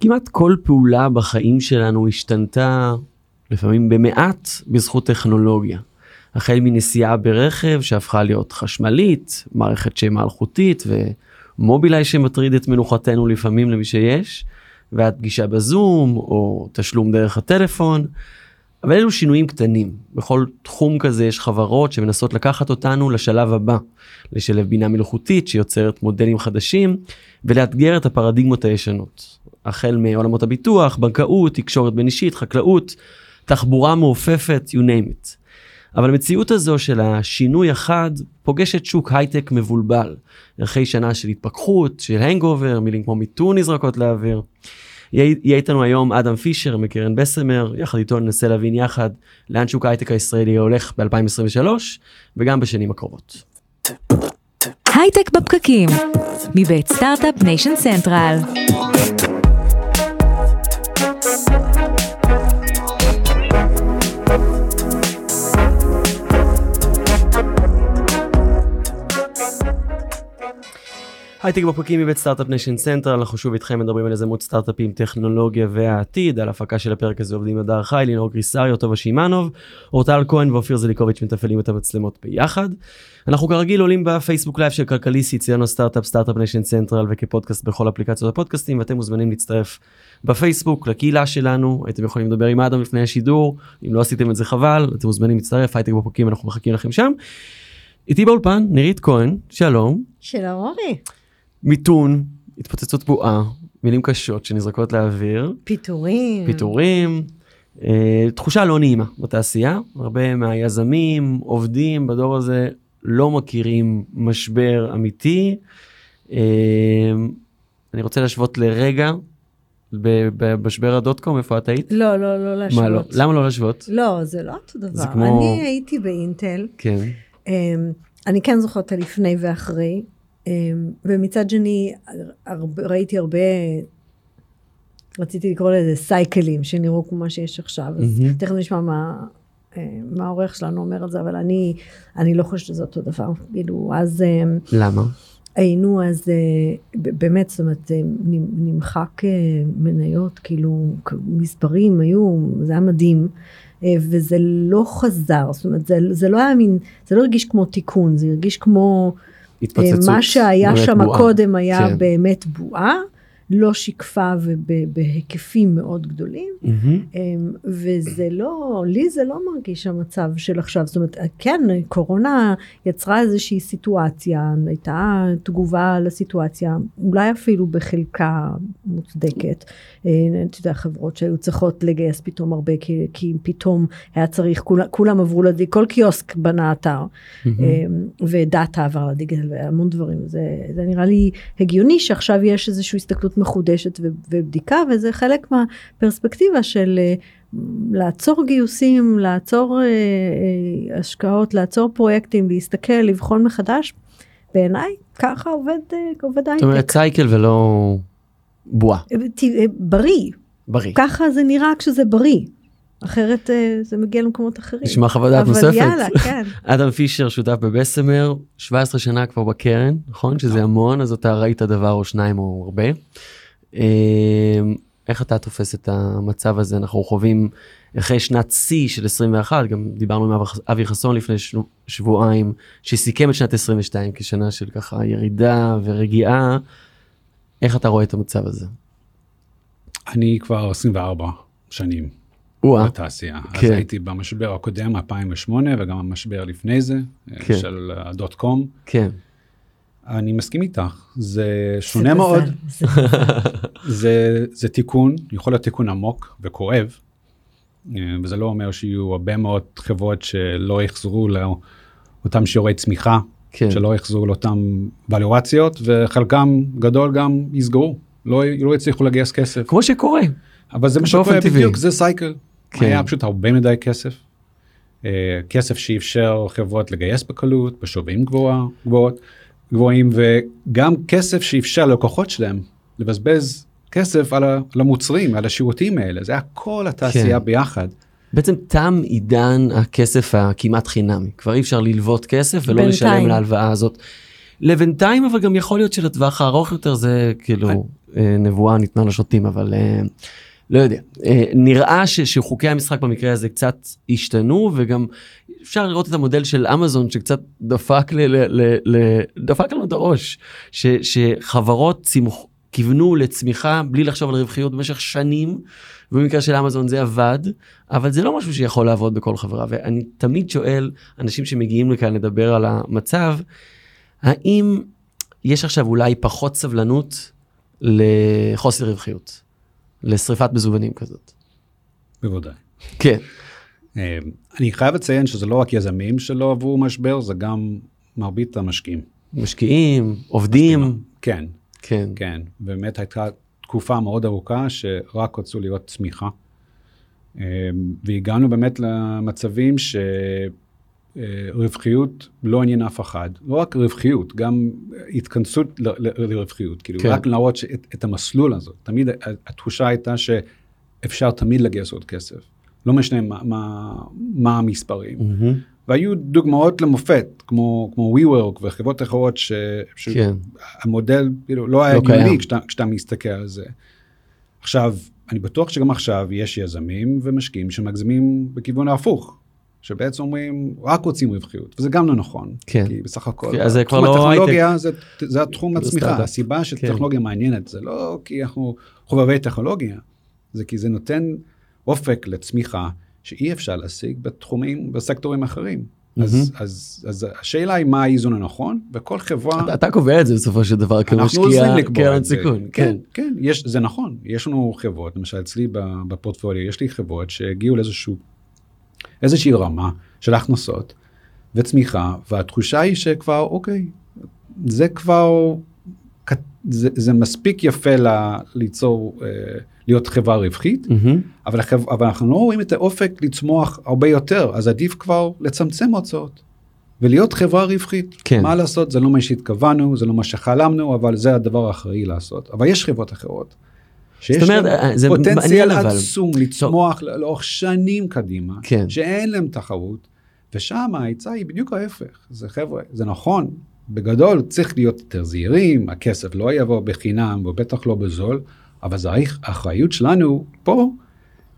כמעט כל פעולה בחיים שלנו השתנתה לפעמים במעט בזכות טכנולוגיה. החל מנסיעה ברכב שהפכה להיות חשמלית, מערכת אלחוטית ומובילאיי שמטריד את מנוחתנו לפעמים למי שיש, ועד פגישה בזום או תשלום דרך הטלפון. אבל אלו שינויים קטנים. בכל תחום כזה יש חברות שמנסות לקחת אותנו לשלב הבא, לשלב בינה מלאכותית שיוצרת מודלים חדשים ולאתגר את הפרדיגמות הישנות. החל מעולמות הביטוח, בנקאות, תקשורת בין אישית, חקלאות, תחבורה מעופפת, you name it. אבל המציאות הזו של השינוי החד פוגשת שוק הייטק מבולבל. ערכי שנה של התפכחות, של הנגובר, מילים כמו מיתון נזרקות לאוויר. יהיה איתנו היום אדם פישר מקרן בסמר, יחד איתו ננסה להבין יחד לאן שוק ההייטק הישראלי הולך ב-2023 וגם בשנים הקרובות. הייטק בפרקים, מבית Start-Up Nation Central. הייטק בפרקים מבית Start-Up Nation Central, אנחנו שוב איתכם מדברים על יזמות סטארט-אפים, טכנולוגיה והעתיד, על הפקה של הפרק הזה עובדים הדר חי, לינור גריסריו, טובה שמענוב, אורטל כהן ואופיר זליקוביץ' מתפעלים את המצלמות ביחד. אנחנו כרגיל עולים בפייסבוק live של כלכליסט, יציאנו סטארט-אפ, Start-Up Nation Central וכפודקאסט בכל אפליקציות הפודקאסטים, ואתם מוזמנים להצטרף בפייסבוק לקהילה שלנו, הייתם יכולים לדבר עם אדם לפני השידור, אם לא עשיתם את זה חבל, אתם מוזמנים להצטרף, הייטק בפרקים, אנחנו מחכים לכם שם. איתי באולפן נירית כהן, שלום. שלום אורי. מיתון, התפוצצות בועה, מילים קשות שנזרקות לאוויר. פיטורים. פיטורים. אה, תחושה לא נעימה בתעשייה, הרבה מהיזמים, עובדים בדור הזה לא מכירים משבר אמיתי. אה, אני רוצה להשוות לרגע במשבר הדוט קום, איפה את היית? לא, לא, לא להשוות. מה לא? למה לא להשוות? לא, זה לא אותו דבר. זה כמו- אני הייתי באינטל, כן. אמ, אני כן זוכרת את הלפני ואחרי, ומצד שני הרבה- ראיתי הרבה, רציתי לקרוא לזה סייקלים, שנראו כמו מה שיש עכשיו, אז מהמם. תכף נשמע מה... אה, מה העורך שלנו אומר על זה, אבל אני, אני לא חושבת שזה אותו דבר. כאילו, אז אמ, למה? היינו אז, אה, באמת, זאת אומרת, אה, נמחק מניות, כאילו, מספרים היו, זה היה מדהים, וזה לא חזר, זאת אומרת, זה, זה לא היה מין, זה לא הרגיש כמו תיקון, זה הרגיש כמו, התפוצצות. מה שהיה שם. קודם היה כן. באמת בועה, לא שיקפה ובהיקפים מאוד גדולים. אמ, וזה לא, לי זה לא מרגיש המצב של עכשיו, זאת אומרת, כן, קורונה יצרה איזושהי סיטואציה, הייתה תגובה לסיטואציה, אולי אפילו בחלקה מוצדקת. אה, אתה יודע, חברות שהיו צריכות לגייס פתאום הרבה, כי, כי פתאום היה צריך, כולם, כולם עברו לדיג, כל קיוסק בנה אתר. אמ, ודאטה עבר לדיגיטל והמון דברים, זה, זה נראה לי הגיוני שעכשיו יש איזושהי הסתכלות מחודשת ובדיקה, וזה חלק מהפרספקטיבה של אה, לעצור גיוסים, לעצור אה, אה, השקעות, לעצור פרויקטים, להסתכל, לבחון מחדש. בעיניי ככה עובד, עובד זאת הייטק. אומרת סייקל ולא בועה, בריא, בריא. ככה זה נראה כשזה בריא. אחרת אה, זה מגיע למקומות אחרים. נשמע חוות דעת אבל נוספת. יאללה, כן. אדם פישר שותף בבסמר 17 שנה כבר בקרן נכון שזה המון אז אתה ראית דבר או שניים או הרבה. אמ, איך אתה תופס את המצב הזה אנחנו חווים אחרי שנת שיא של 21 גם דיברנו עם אבי- חסון לפני שבועיים שסיכם את שנת 22 כשנה של ככה ירידה ורגיעה. איך אתה רואה את המצב הזה? אני כבר 24 שנים בתעשייה. כן. אז הייתי במשבר הקודם, 2008, וגם המשבר לפני זה, כן. של הדוט קום. כן. אני מסכים איתך, זה שונה מאוד, זה. זה, תיקון, יכול להיות תיקון עמוק וכואב, אה, וזה לא אומר שיהיו הרבה מאוד חברות שלא יחזרו לאותם שיעורי צמיחה, כן. שלא יחזרו לאותן ולואציות, וחלקם גדול גם יסגרו, לא, לא יצליחו לגייס כסף. כמו שקורה. אבל זה מה שקורה. בדיוק, זה סייקל. כן. היה פשוט הרבה מדי כסף. אה, כסף שאפשר חברות לגייס בקלות, בשווי גבוהה, גבוהות, גבוהים, וגם כסף שאפשר ללקוחות שלהם לבזבז כסף על, ה, על המוצרים, על השירותים האלה, זה היה כל התעשייה כן. ביחד. בעצם תם עידן הכסף הכמעט חינמי כבר אי אפשר ללוות כסף ולא בינתיים. לשלם להלוואה הזאת. לבינתיים אבל גם יכול להיות שלטווח הארוך יותר זה כאילו אה, נבואה ניתנה לשוטים, אבל אה, לא יודע. אה, נראה ש, שחוקי המשחק במקרה הזה קצת השתנו, וגם אפשר לראות את המודל של אמזון שקצת דפק, ל, ל, ל, ל, דפק לנו את הראש, ש, שחברות צימח, כיוונו לצמיחה בלי לחשוב על רווחיות במשך שנים, ובמקרה של אמזון זה עבד, אבל זה לא משהו שיכול לעבוד בכל חברה, ואני תמיד שואל אנשים שמגיעים לכאן לדבר על המצב, האם יש עכשיו אולי פחות סבלנות לחוסר רווחיות, לשריפת מזומנים כזאת? בוודאי. כן. אה, אני חייב לציין שזה לא רק יזמים שלא עברו משבר, זה גם מרבית המשקיעים. משקיעים, עובדים. כן, כן. כן. באמת הייתה תקופה מאוד ארוכה שרק רצו לראות צמיחה. אה, והגענו באמת למצבים שרווחיות לא עניין אף אחד. לא רק רווחיות, גם התכנסות לרווחיות. כאילו, כן. רק להראות שאת- את המסלול הזה. תמיד התחושה הייתה שאפשר תמיד לגייס עוד כסף. לא משנה מה, מה, מה המספרים. מהמם. והיו דוגמאות למופת, כמו, כמו WeWork וחברות אחרות, ש, כן. שהמודל כאילו לא היה לא הגיוני קיים. כשאתה, כשאתה מסתכל על זה. עכשיו, אני בטוח שגם עכשיו יש יזמים ומשקיעים שמגזימים בכיוון ההפוך, שבעצם אומרים, רק רוצים רווחיות, וזה גם לא נכון. כן. כי בסך הכל, כי אז זה כבר לא הטכנולוגיה זה, זה התחום הצמיחה. הסיבה כן. שטכנולוגיה מעניינת, זה לא כי אנחנו חובבי טכנולוגיה, זה כי זה נותן אופק לצמיחה שאי אפשר להשיג בתחומים, בסקטורים אחרים. אז, אז, אז השאלה היא מה האיזון הנכון, וכל חברה... אתה, אתה קובע את זה בסופו של דבר כמשקיע קרן. סיכון. כן, כן. כן, יש, זה נכון. יש לנו חברות, למשל אצלי בפורטפוליו, יש לי חברות שהגיעו לאיזשהו, איזושהי רמה של הכנסות וצמיחה, והתחושה היא שכבר, אוקיי, זה כבר, זה, זה מספיק יפה ל, ליצור, אה, להיות חברה רווחית, מהמם. אבל, החב... אבל אנחנו לא רואים את האופק לצמוח הרבה יותר, אז עדיף כבר לצמצם הוצאות ולהיות חברה רווחית. כן. מה לעשות, זה לא מה שהתכוונו, זה לא מה שחלמנו, אבל זה הדבר האחראי לעשות. אבל יש חברות אחרות. שיש אומרת, להן זה פוטנציאל מעניין, אבל. עצום לצמוח לא- לאורך שנים קדימה, כן. שאין להם תחרות, ושם העצה היא בדיוק ההפך. זה חבר'ה, זה נכון, בגדול צריך להיות יותר זהירים, הכסף לא יבוא בחינם, ובטח לא בזול, אבל זה האח- האחריות שלנו פה,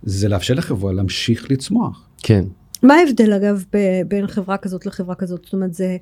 זה לאפשר לחברה להמשיך לצמוח. כן. מה ההבדל אגב ב- בין חברה כזאת לחברה כזאת? זאת אומרת זה,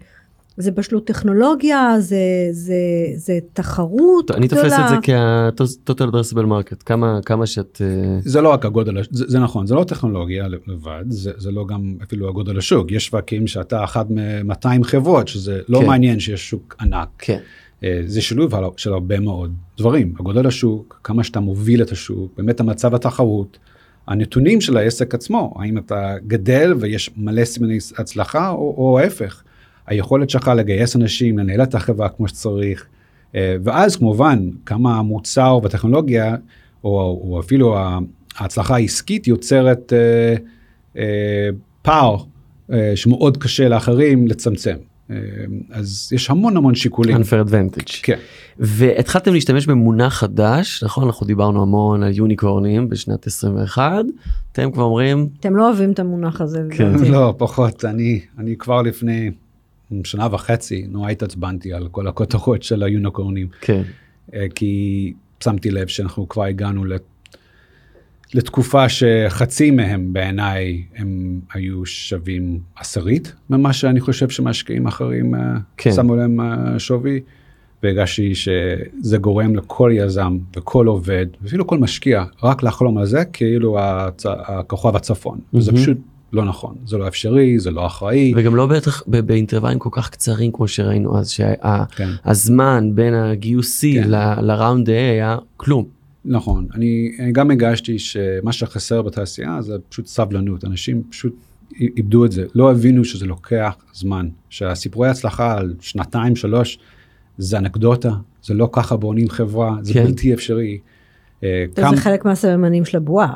זה בשלות טכנולוגיה, זה, זה, זה תחרות אני גדולה? תופס את זה כ-total addressable market, כמה, כמה שאת... אה, זה לא רק הגודל, זה, זה נכון, זה לא טכנולוגיה לבד, זה, זה לא גם אפילו הגודל השוק, יש שווקים שאתה אחת מ-200 חברות, שזה לא כן. מעניין שיש שוק ענק. כן. אה, זה שילוב של הרבה מאוד דברים, הגודל השוק, כמה שאתה מוביל את השוק, באמת המצב התחרות, הנתונים של העסק עצמו, האם אתה גדל ויש מלא סימני הצלחה או, או ההפך, היכולת שלך לגייס אנשים, לנהל את החברה כמו שצריך, אה, ואז כמובן כמה המוצר והטכנולוגיה, או, או אפילו ההצלחה העסקית יוצרת אה, אה, פער אה, שמאוד קשה לאחרים לצמצם. אה, אז יש המון המון שיקולים. unfair advantage. כן. והתחלתם להשתמש במונח חדש, נכון? אנחנו דיברנו המון על יוניקורנים בשנת 21, אתם כבר אומרים, אתם לא אוהבים את המונח הזה. כן. לא, פחות. אני, אני כבר לפני שנה וחצי נורא התעצבנתי על כל הכותרות של היוניקורנים, כן, אה, כי שמתי לב שאנחנו כבר הגענו לת- לתקופה שחצי מהם בעיניי הם היו שווים עשירית ממה שאני חושב שמשקיעים אחרים אה, כן. שמו להם אה, שווי. והרגשתי שזה גורם לכל יזם וכל עובד, ואפילו כל משקיע, רק לחלום על זה כאילו הצ... הכוכב הצפון. וזה מהמם. פשוט לא נכון, זה לא אפשרי, זה לא אחראי. וגם לא בטח ב- באינטרוולים כל כך קצרים כמו שראינו אז, כן. שהזמן בין הגיוס C כן. ל- לראונד A היה כלום. נכון, אני, אני גם הגשתי שמה שחסר בתעשייה זה פשוט סבלנות, אנשים פשוט איבדו את זה, לא הבינו שזה לוקח זמן, שהסיפורי הצלחה על שנתיים, שלוש, זה אנקדוטה, זה לא ככה בונים חברה, זה כן. בלתי אפשרי. אה, זה כמה- חלק מהסממנים של הבועה.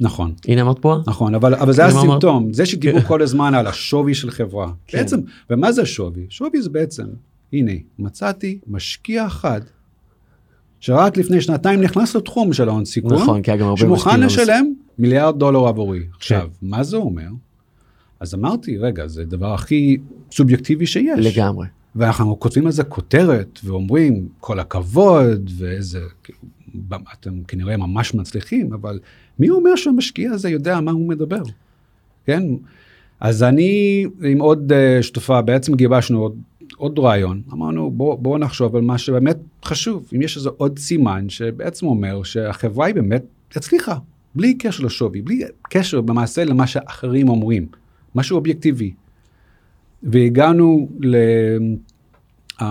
נכון, הנה אמרת פה? נכון, אבל, אבל זה הסימפטום, זה שדיברו כן. כל הזמן על השווי של חברה. כן. בעצם, ומה זה שווי? שווי זה בעצם, הנה, מצאתי משקיע אחד, שרק לפני שנתיים נכנס לתחום של ההון סיכון, נכון, כי היה גם הרבה שמוכן לשלם מיליארד דולר עבורי. עכשיו, מה זה אומר? אז אמרתי, רגע, זה הדבר הכי סובייקטיבי שיש. לגמרי. ואנחנו כותבים על זה כותרת ואומרים כל הכבוד ואיזה, אתם כנראה ממש מצליחים, אבל מי אומר שהמשקיע הזה יודע מה הוא מדבר? כן? אז אני עם עוד uh, שותפה בעצם גיבשנו עוד, עוד רעיון, אמרנו בואו בוא נחשוב על מה שבאמת חשוב, אם יש איזה עוד סימן שבעצם אומר שהחברה היא באמת הצליחה, בלי קשר לשווי, בלי קשר במעשה למה שאחרים אומרים, משהו אובייקטיבי. והגענו ל-KPI,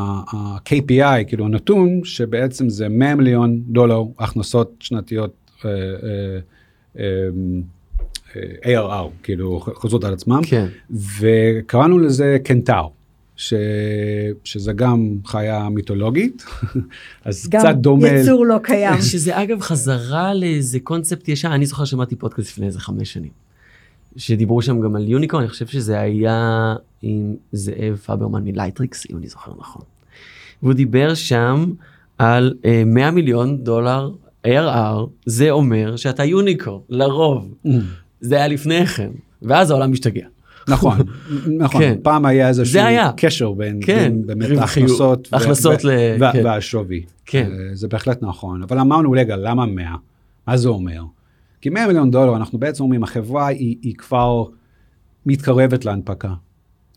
כאילו הנתון שבעצם זה 100 מיליון דולר הכנסות שנתיות ARR, כאילו חוזרות על עצמם, כן. וקראנו לזה קנטאור. ש... שזה גם חיה מיתולוגית, אז גם קצת דומה. יצור לא קיים. שזה אגב חזרה לאיזה קונספט ישן, אני זוכר שמעתי פודקאסט לפני איזה חמש שנים. שדיברו שם גם על unicorn, אני חושב שזה היה עם זאב פברמן מלייטריקס, אם אני זוכר נכון. והוא דיבר שם על uh, 100 מיליון דולר ARR, זה אומר שאתה יוניקורן, לרוב. זה היה לפני כן, ואז העולם משתגע. נכון, נכון, כן. פעם היה איזשהו היה. קשר בין, כן, בין באמת ההכנסות, הכנסות ו- ל- כן. והשווי. כן. אה, זה בהחלט נכון, אבל אמרנו רגע, למה 100? מה זה אומר? כי 100 מיליון דולר, אנחנו בעצם אומרים, החברה היא, היא כבר מתקרבת להנפקה.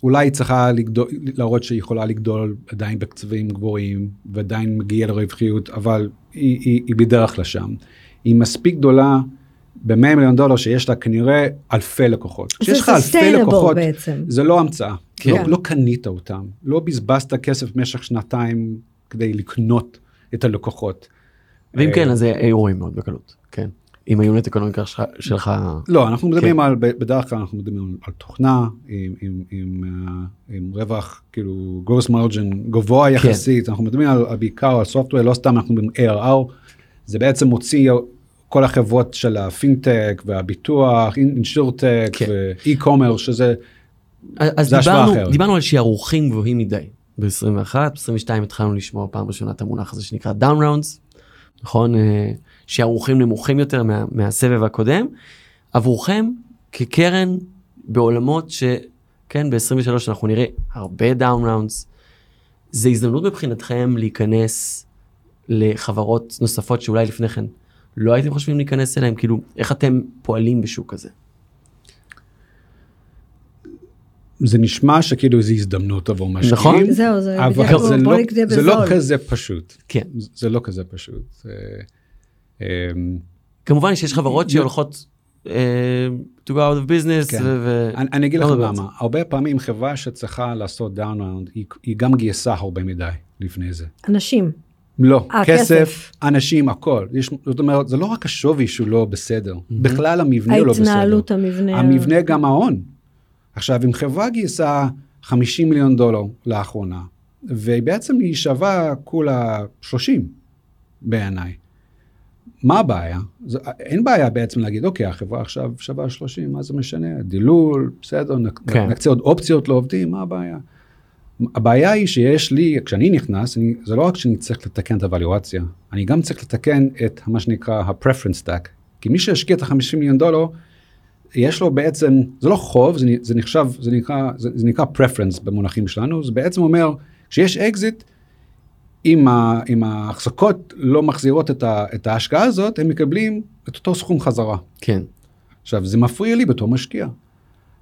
אולי היא צריכה לגדול, להראות שהיא יכולה לגדול עדיין בקצבים גבוהים, ועדיין מגיעה לרווחיות, אבל היא, היא, היא בדרך לשם. היא מספיק גדולה ב-100 מיליון דולר שיש לה כנראה אלפי לקוחות. זה כשיש לך אלפי sustainable לקוחות, בעצם. זה לא המצאה. כן. לא, לא קנית אותם, לא בזבזת כסף במשך שנתיים כדי לקנות את הלקוחות. ואם אה, כן, אז היו רואים מאוד בקלות, כן. עם היונט אקונומיקה שלך- שלך, לא, אנחנו מדברים כן. על, בדרך כלל אנחנו מדברים על, תוכנה עם, עם, עם, אה, עם רווח, כאילו gross margin גבוה כן. יחסית, אנחנו מדברים על, בעיקר על software, לא סתם אנחנו מדברים ARR, זה בעצם מוציא כל החברות של הפינטק והביטוח, אינשורטק כן. ואי-קומר, שזה, אז זה השוואה דיברנו. דיברנו על שערוכים גבוהים מדי ב-21, ב-22 התחלנו לשמוע פעם ראשונה את המונח הזה שנקרא down rounds, נכון? אה, שערוכים נמוכים יותר מה, מהסבב הקודם. עבורכם כקרן בעולמות שכן ב-23 אנחנו נראה הרבה down rounds, זה הזדמנות מבחינתכם להיכנס לחברות נוספות שאולי לפני כן לא הייתם חושבים להיכנס אליהם, כאילו איך אתם פועלים בשוק הזה? זה נשמע שכאילו זו הזדמנות עבור משקיעים. נכון. זהו, זה אבל זה לא, זה לא בזול. כזה פשוט. כן. זה לא כזה פשוט. אה, אמ, כמובן שיש חברות שהולכות uh, to go out of business. כן. ו- אני, אני אגיד לא לך על למה, הרבה פעמים חברה שצריכה לעשות down round, היא, היא גם גייסה הרבה מדי לפני זה. אנשים. לא, אה, כסף, כסף. אנשים, הכל. יש, זאת אומרת, זה לא רק השווי שהוא לא בסדר, בכלל המבנה לא בסדר. ההתנהלות, המבנה. המבנה גם ההון. עכשיו, אם חברה גייסה 50 מיליון דולר לאחרונה, ובעצם היא שווה כולה 30 בעיניי, מה הבעיה? זה, אין בעיה בעצם להגיד, אוקיי, החברה עכשיו שווה 30, מה זה משנה? דילול, בסדר, נק, כן. נקצה עוד אופציות לעובדים, מה הבעיה? הבעיה היא שיש לי, כשאני נכנס, אני, זה לא רק שאני צריך לתקן את ה valuation, אני גם צריך לתקן את מה שנקרא ה-preference stack. כי מי שהשקיע את ה-50 מיליון דולר, יש לו בעצם, זה לא חוב, זה, זה נחשב, זה נקרא, זה, זה נקרא preference במונחים שלנו, זה בעצם אומר, כשיש אקזיט, אם, ה, אם ההחזקות לא מחזירות את, ה, את ההשקעה הזאת, הם מקבלים את אותו סכום חזרה. כן. עכשיו, זה מפריע לי בתור משקיע.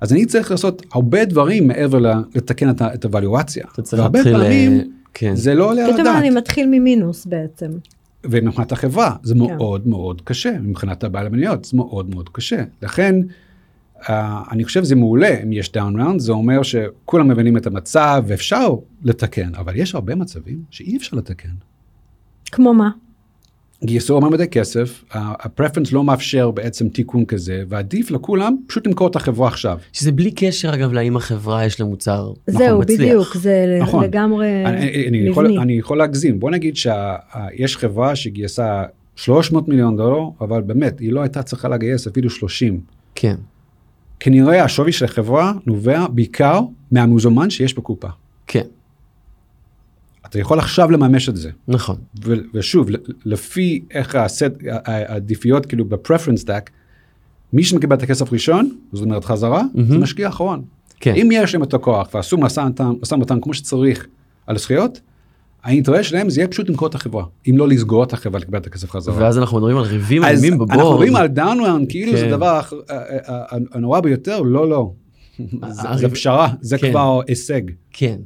אז אני צריך לעשות הרבה דברים מעבר ל- לתקן את, את ה valuation. אתה צריך והרבה להתחיל... פעמים אה, כן. זה לא עולה על פתאום הדעת. אני מתחיל ממינוס בעצם. ומבחינת החברה זה כן. מאוד מאוד קשה, מבחינת הבעל המניות זה מאוד מאוד קשה. לכן, uh, אני חושב שזה מעולה אם יש down round, זה אומר שכולם מבינים את המצב ואפשר לתקן, אבל יש הרבה מצבים שאי אפשר לתקן. כמו מה? גייסו הרבה מדי כסף, ה preference לא מאפשר בעצם תיקון כזה, ועדיף לכולם פשוט למכור את החברה עכשיו. שזה בלי קשר אגב לאם החברה יש לה מוצר נכון, זהו, מצליח. בדיוק, זה נכון. לגמרי אני, אני, יכול, מבני. אני יכול להגזים, בוא נגיד שיש חברה שגייסה 300 מיליון דולר, אבל באמת, היא לא הייתה צריכה לגייס אפילו 30. כן. כנראה השווי של החברה נובע בעיקר מהמוזמן שיש בקופה. כן. אתה יכול עכשיו לממש את זה. נכון. ו- ושוב, לפי איך הסט, העדיפויות כאילו בפרפרנס דק, מי שמקבל את הכסף ראשון, זאת אומרת חזרה, זה מהמם. משקיע אחרון. כן. אם יש להם את הכוח ועשו משא ומתן- משא ומתן כמו שצריך על הזכויות, האינטרס שלהם זה יהיה פשוט למכור את החברה, אם לא לסגור את החברה לקבל את הכסף חזרה. ואז אנחנו מדברים על ריבים אז איומים ב board. אנחנו מדברים על down round כאילו זה כן. הדבר הח- ה- ה- ה- הנורא ביותר, לא, לא. זה- פשרה, זה כן. כבר הישג. כן.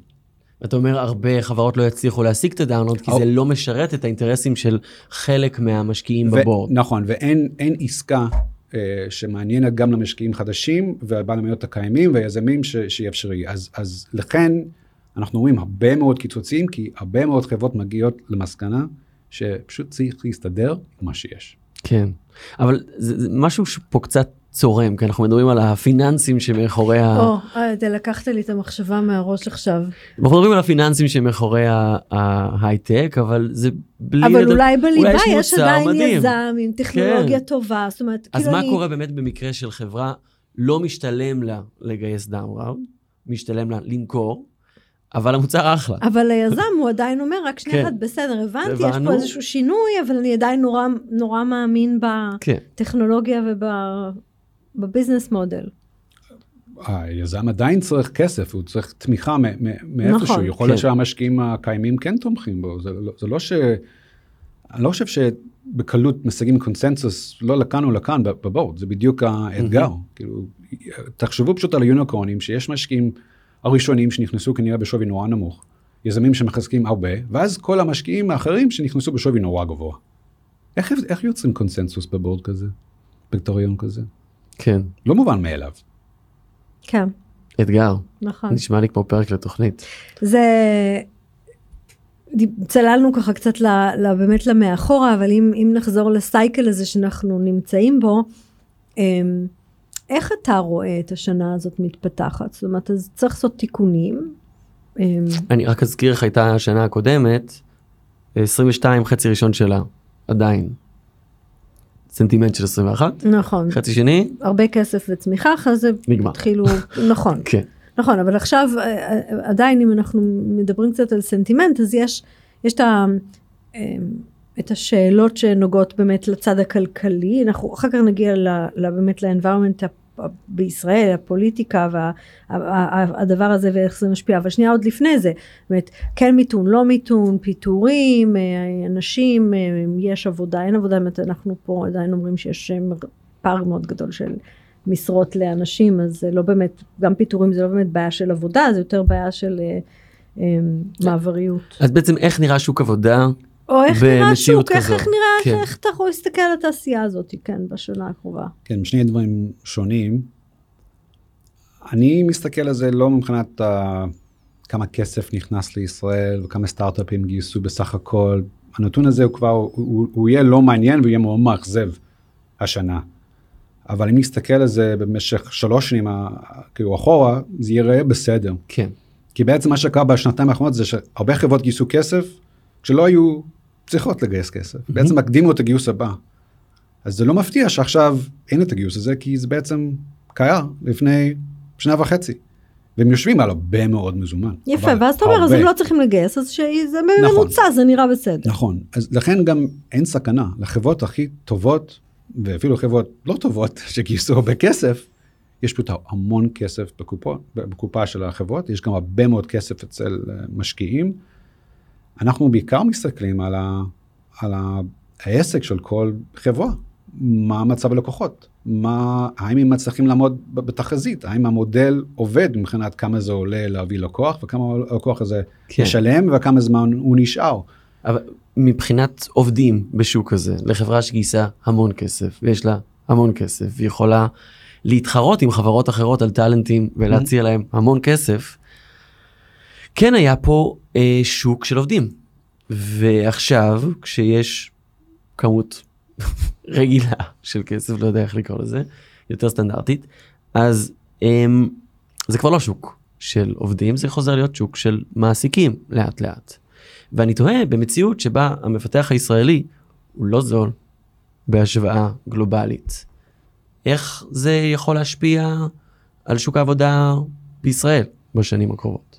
אתה אומר הרבה חברות לא יצליחו להשיג את ה down round כי או- זה לא משרת את האינטרסים של חלק מהמשקיעים ב board. נכון, ואין אין עסקה אה, שמעניינת גם למשקיעים חדשים ובעל המניות הקיימים והיזמים ש- שיהיה אפשרי. אז, אז לכן אנחנו רואים הרבה מאוד קיצוצים, כי הרבה מאוד חברות מגיעות למסקנה שפשוט צריך להסתדר עם מה שיש. כן. אבל זה, זה משהו שפה קצת צורם כי אנחנו מדברים על הפיננסים שמאחורי ה... או, אה, אתה לקחת לי את המחשבה מהראש עכשיו. אנחנו מדברים על הפיננסים שמאחורי ההייטק אבל זה בלי... אבל לדעת- אולי בליבה יש יש מוצר עדיין מדהים. יזם עם טכנולוגיה טובה, זאת אומרת, אז כאילו מה אני... קורה באמת במקרה של חברה לא משתלם לה לגייס down round, משתלם לה למכור, אבל המוצר אחלה. אבל היזם הוא עדיין אומר, רק שנייה כן. אחת, בסדר, הבנתי, יש. פה איזשהו שינוי, אבל אני עדיין נורא, נורא מאמין כן. בטכנולוגיה וב business model. היזם עדיין צריך כסף, הוא צריך תמיכה מאיפשהו, נכון, יכול להיות כן. שהמשקיעים הקיימים כן תומכים בו, זה לא, זה לא ש... אני לא חושב שבקלות משיגים קונסנזוס לא לכאן או לכאן בבורד, זה בדיוק האתגר. כאילו, תחשבו פשוט על היוניקורנים, שיש משקיעים הראשונים שנכנסו כנראה בשווי נורא נמוך, יזמים שמחזקים הרבה, ואז כל המשקיעים האחרים שנכנסו בשווי נורא גבוה. איך, איך יוצרים קונסנזוס בבורד כזה? בקטוריון כזה? כן, לא מובן מאליו. כן, אתגר. נכון. נשמע לי כמו פרק לתוכנית. זה... צללנו ככה קצת ל, ל, באמת למאחורה, אבל אם, אם נחזור לסייקל הזה שאנחנו נמצאים בו, אמ, איך אתה רואה את השנה הזאת מתפתחת? זאת אומרת, אז צריך לעשות תיקונים. אמ, אני רק אזכיר איך הייתה השנה הקודמת, 22 חצי ראשון שלה, עדיין. סנטימנט של 21, נכון, חצי שני, הרבה כסף וצמיחה, אחרי זה נגמר. התחילו, נכון, כן. נכון, אבל עכשיו אה, אה, עדיין אם אנחנו מדברים קצת על סנטימנט, אז יש, יש את, ה, אה, את השאלות שנוגעות באמת לצד הכלכלי, אנחנו אחר כך נגיע ל, ל, באמת ל-environment בישראל, הפוליטיקה והדבר הזה ואיך זה משפיע, אבל שנייה עוד לפני זה, באמת כן מיתון, לא מיתון, פיטורים, אה, אנשים, אה, יש עבודה, אין עבודה, באמת אנחנו פה עדיין אומרים שיש אה, פער מאוד גדול של משרות לאנשים, אז זה לא באמת, גם פיטורים זה לא באמת בעיה של עבודה, זה יותר בעיה של מעבריות. אז בעצם איך נראה שוק עבודה? או איך נראה השוק, איך. איך נראה, כן. איך אתה יכול להסתכל על התעשייה הזאת, כן, בשנה הקרובה. כן, שני דברים שונים. אני מסתכל על זה לא מבחינת uh, כמה כסף נכנס לישראל וכמה סטארט-אפים גייסו בסך הכל. הנתון הזה הוא כבר, הוא, הוא, הוא יהיה לא מעניין והוא יהיה מאוד מאכזב השנה. אבל אם נסתכל על זה במשך שלוש שנים כאילו אחורה, זה ייראה בסדר. כן. כי בעצם מה שקרה בשנתיים האחרונות זה שהרבה חברות גייסו כסף כשלא היו צריכות לגייס כסף. Mm-hmm. בעצם הקדימו את הגיוס הבא. אז זה לא מפתיע שעכשיו אין את הגיוס הזה, כי זה בעצם קרה לפני שנה וחצי. והם יושבים על הרבה מאוד מזומן. יפה, ואז אתה אומר, אז. הם לא צריכים לגייס, אז שזה נכון. בממוצע, זה נראה בסדר. נכון, אז לכן גם אין סכנה. לחברות הכי טובות, ואפילו חברות לא טובות, שגייסו הרבה כסף, יש פשוט המון כסף בקופות, בקופה של החברות, יש גם הרבה מאוד כסף אצל אה, משקיעים. אנחנו בעיקר מסתכלים על, ה, על ה, העסק של כל חברה, מה מצב הלקוחות, מה, האם הם מצליחים לעמוד בתחזית, האם המודל עובד מבחינת כמה זה עולה להביא לקוח וכמה הלקוח הזה כן. משלם וכמה זמן הוא נשאר. אבל מבחינת עובדים בשוק הזה, לחברה שגייסה המון כסף, ויש לה המון כסף, והיא יכולה להתחרות עם חברות אחרות על טאלנטים ולהציע להם המון כסף, כן היה פה אה, שוק של עובדים. ועכשיו, כשיש כמות רגילה של כסף, לא יודע איך לקרוא לזה, יותר סטנדרטית, אז אמ, זה כבר לא שוק של עובדים, זה חוזר להיות שוק של מעסיקים לאט לאט. ואני תוהה במציאות שבה המפתח הישראלי הוא לא זול בהשוואה גלובלית. איך זה יכול להשפיע על שוק העבודה בישראל בשנים הקרובות?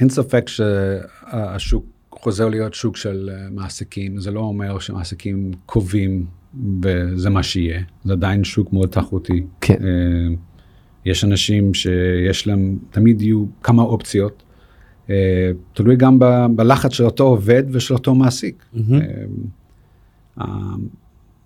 אין ספק שהשוק חוזר להיות שוק של אה, מעסיקים, זה לא אומר שמעסיקים קובעים וזה מה שיהיה, זה עדיין שוק מאוד תחרותי. כן. אה, יש אנשים שיש להם, תמיד יהיו כמה אופציות. אה, תלוי גם ב- בלחץ של אותו עובד ושל אותו מעסיק. אה,